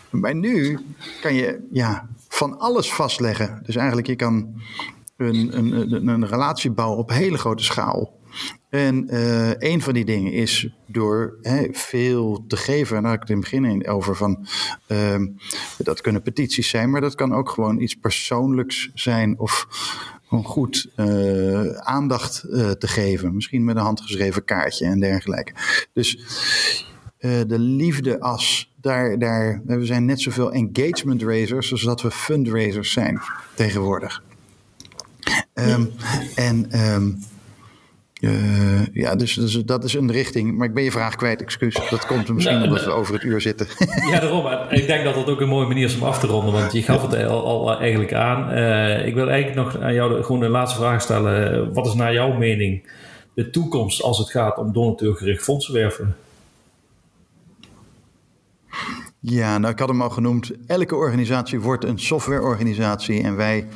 Maar nu kan je ja, van alles vastleggen. Dus eigenlijk je kan een, een, een relatie bouwen op hele grote schaal. En uh, een van die dingen is door hè, veel te geven, en daar had ik het in het begin over van, uh, dat kunnen petities zijn, maar dat kan ook gewoon iets persoonlijks zijn of gewoon goed uh, aandacht uh, te geven. Misschien met een handgeschreven kaartje en dergelijke. Dus de liefdeas, daar, daar, we zijn net zoveel engagement raisers als dat we fundraisers zijn tegenwoordig. Um, en um, uh, ja, dus, dus, dat is een richting. Maar ik ben je vraag kwijt, excuus. Dat komt misschien nou, omdat we over het uur zitten. Ja, daarom. Ik denk dat dat ook een mooie manier is om af te ronden. Want je gaf het al, al eigenlijk aan. Uh, ik wil eigenlijk nog aan jou gewoon een laatste vraag stellen. Wat is naar jouw mening de toekomst als het gaat om donateurgericht fondsenwerven? Ja, nou ik had hem al genoemd. Elke organisatie wordt een softwareorganisatie en wij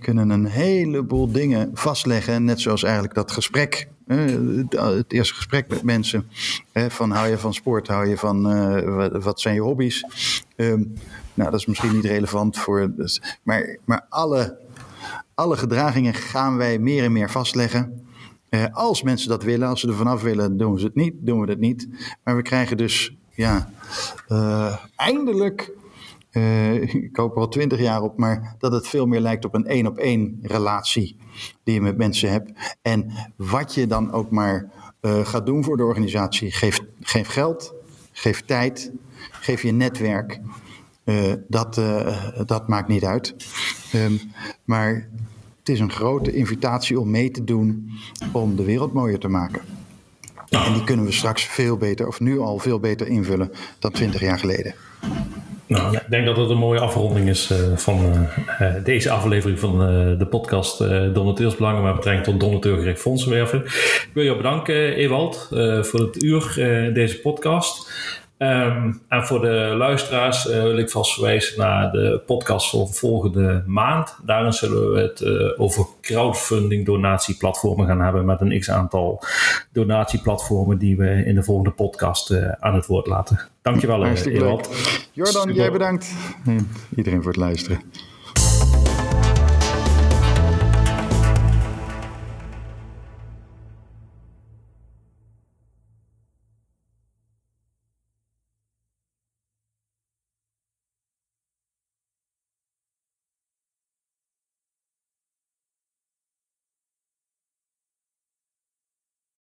kunnen een heleboel dingen vastleggen. Net zoals eigenlijk dat gesprek, het eerste gesprek met mensen. Van hou je van sport, hou je van, uh, wat zijn je hobby's? Um, nou, dat is misschien niet relevant voor, dus, maar, maar alle, alle gedragingen gaan wij meer en meer vastleggen. Uh, als mensen dat willen, als ze er vanaf willen, doen ze het niet, doen we het niet. Maar we krijgen dus ja, uh, eindelijk, uh, ik hoop er al twintig jaar op, maar dat het veel meer lijkt op een één op één relatie die je met mensen hebt. En wat je dan ook maar uh, gaat doen voor de organisatie, geef, geld, geef tijd, geef je netwerk. dat, dat maakt niet uit. Um, maar het is een grote invitatie om mee te doen om de wereld mooier te maken. En die kunnen we straks veel beter, of nu al veel beter invullen dan 20 jaar geleden. Nou, ik denk dat het een mooie afronding is uh, van uh, deze aflevering van de podcast Donateursbelangen met betrekking tot donateurgericht fondsenwerven. Ik wil je bedanken, Ewald, voor het uur deze podcast. Um, en voor de luisteraars uh, wil ik vast verwijzen naar de podcast voor volgende maand. Daarin zullen we het uh, over crowdfunding donatieplatformen gaan hebben met een x aantal donatieplatformen die we in de volgende podcast uh, aan het woord laten. Dankjewel, Ewald. Jordan, jij bedankt. En iedereen voor het luisteren.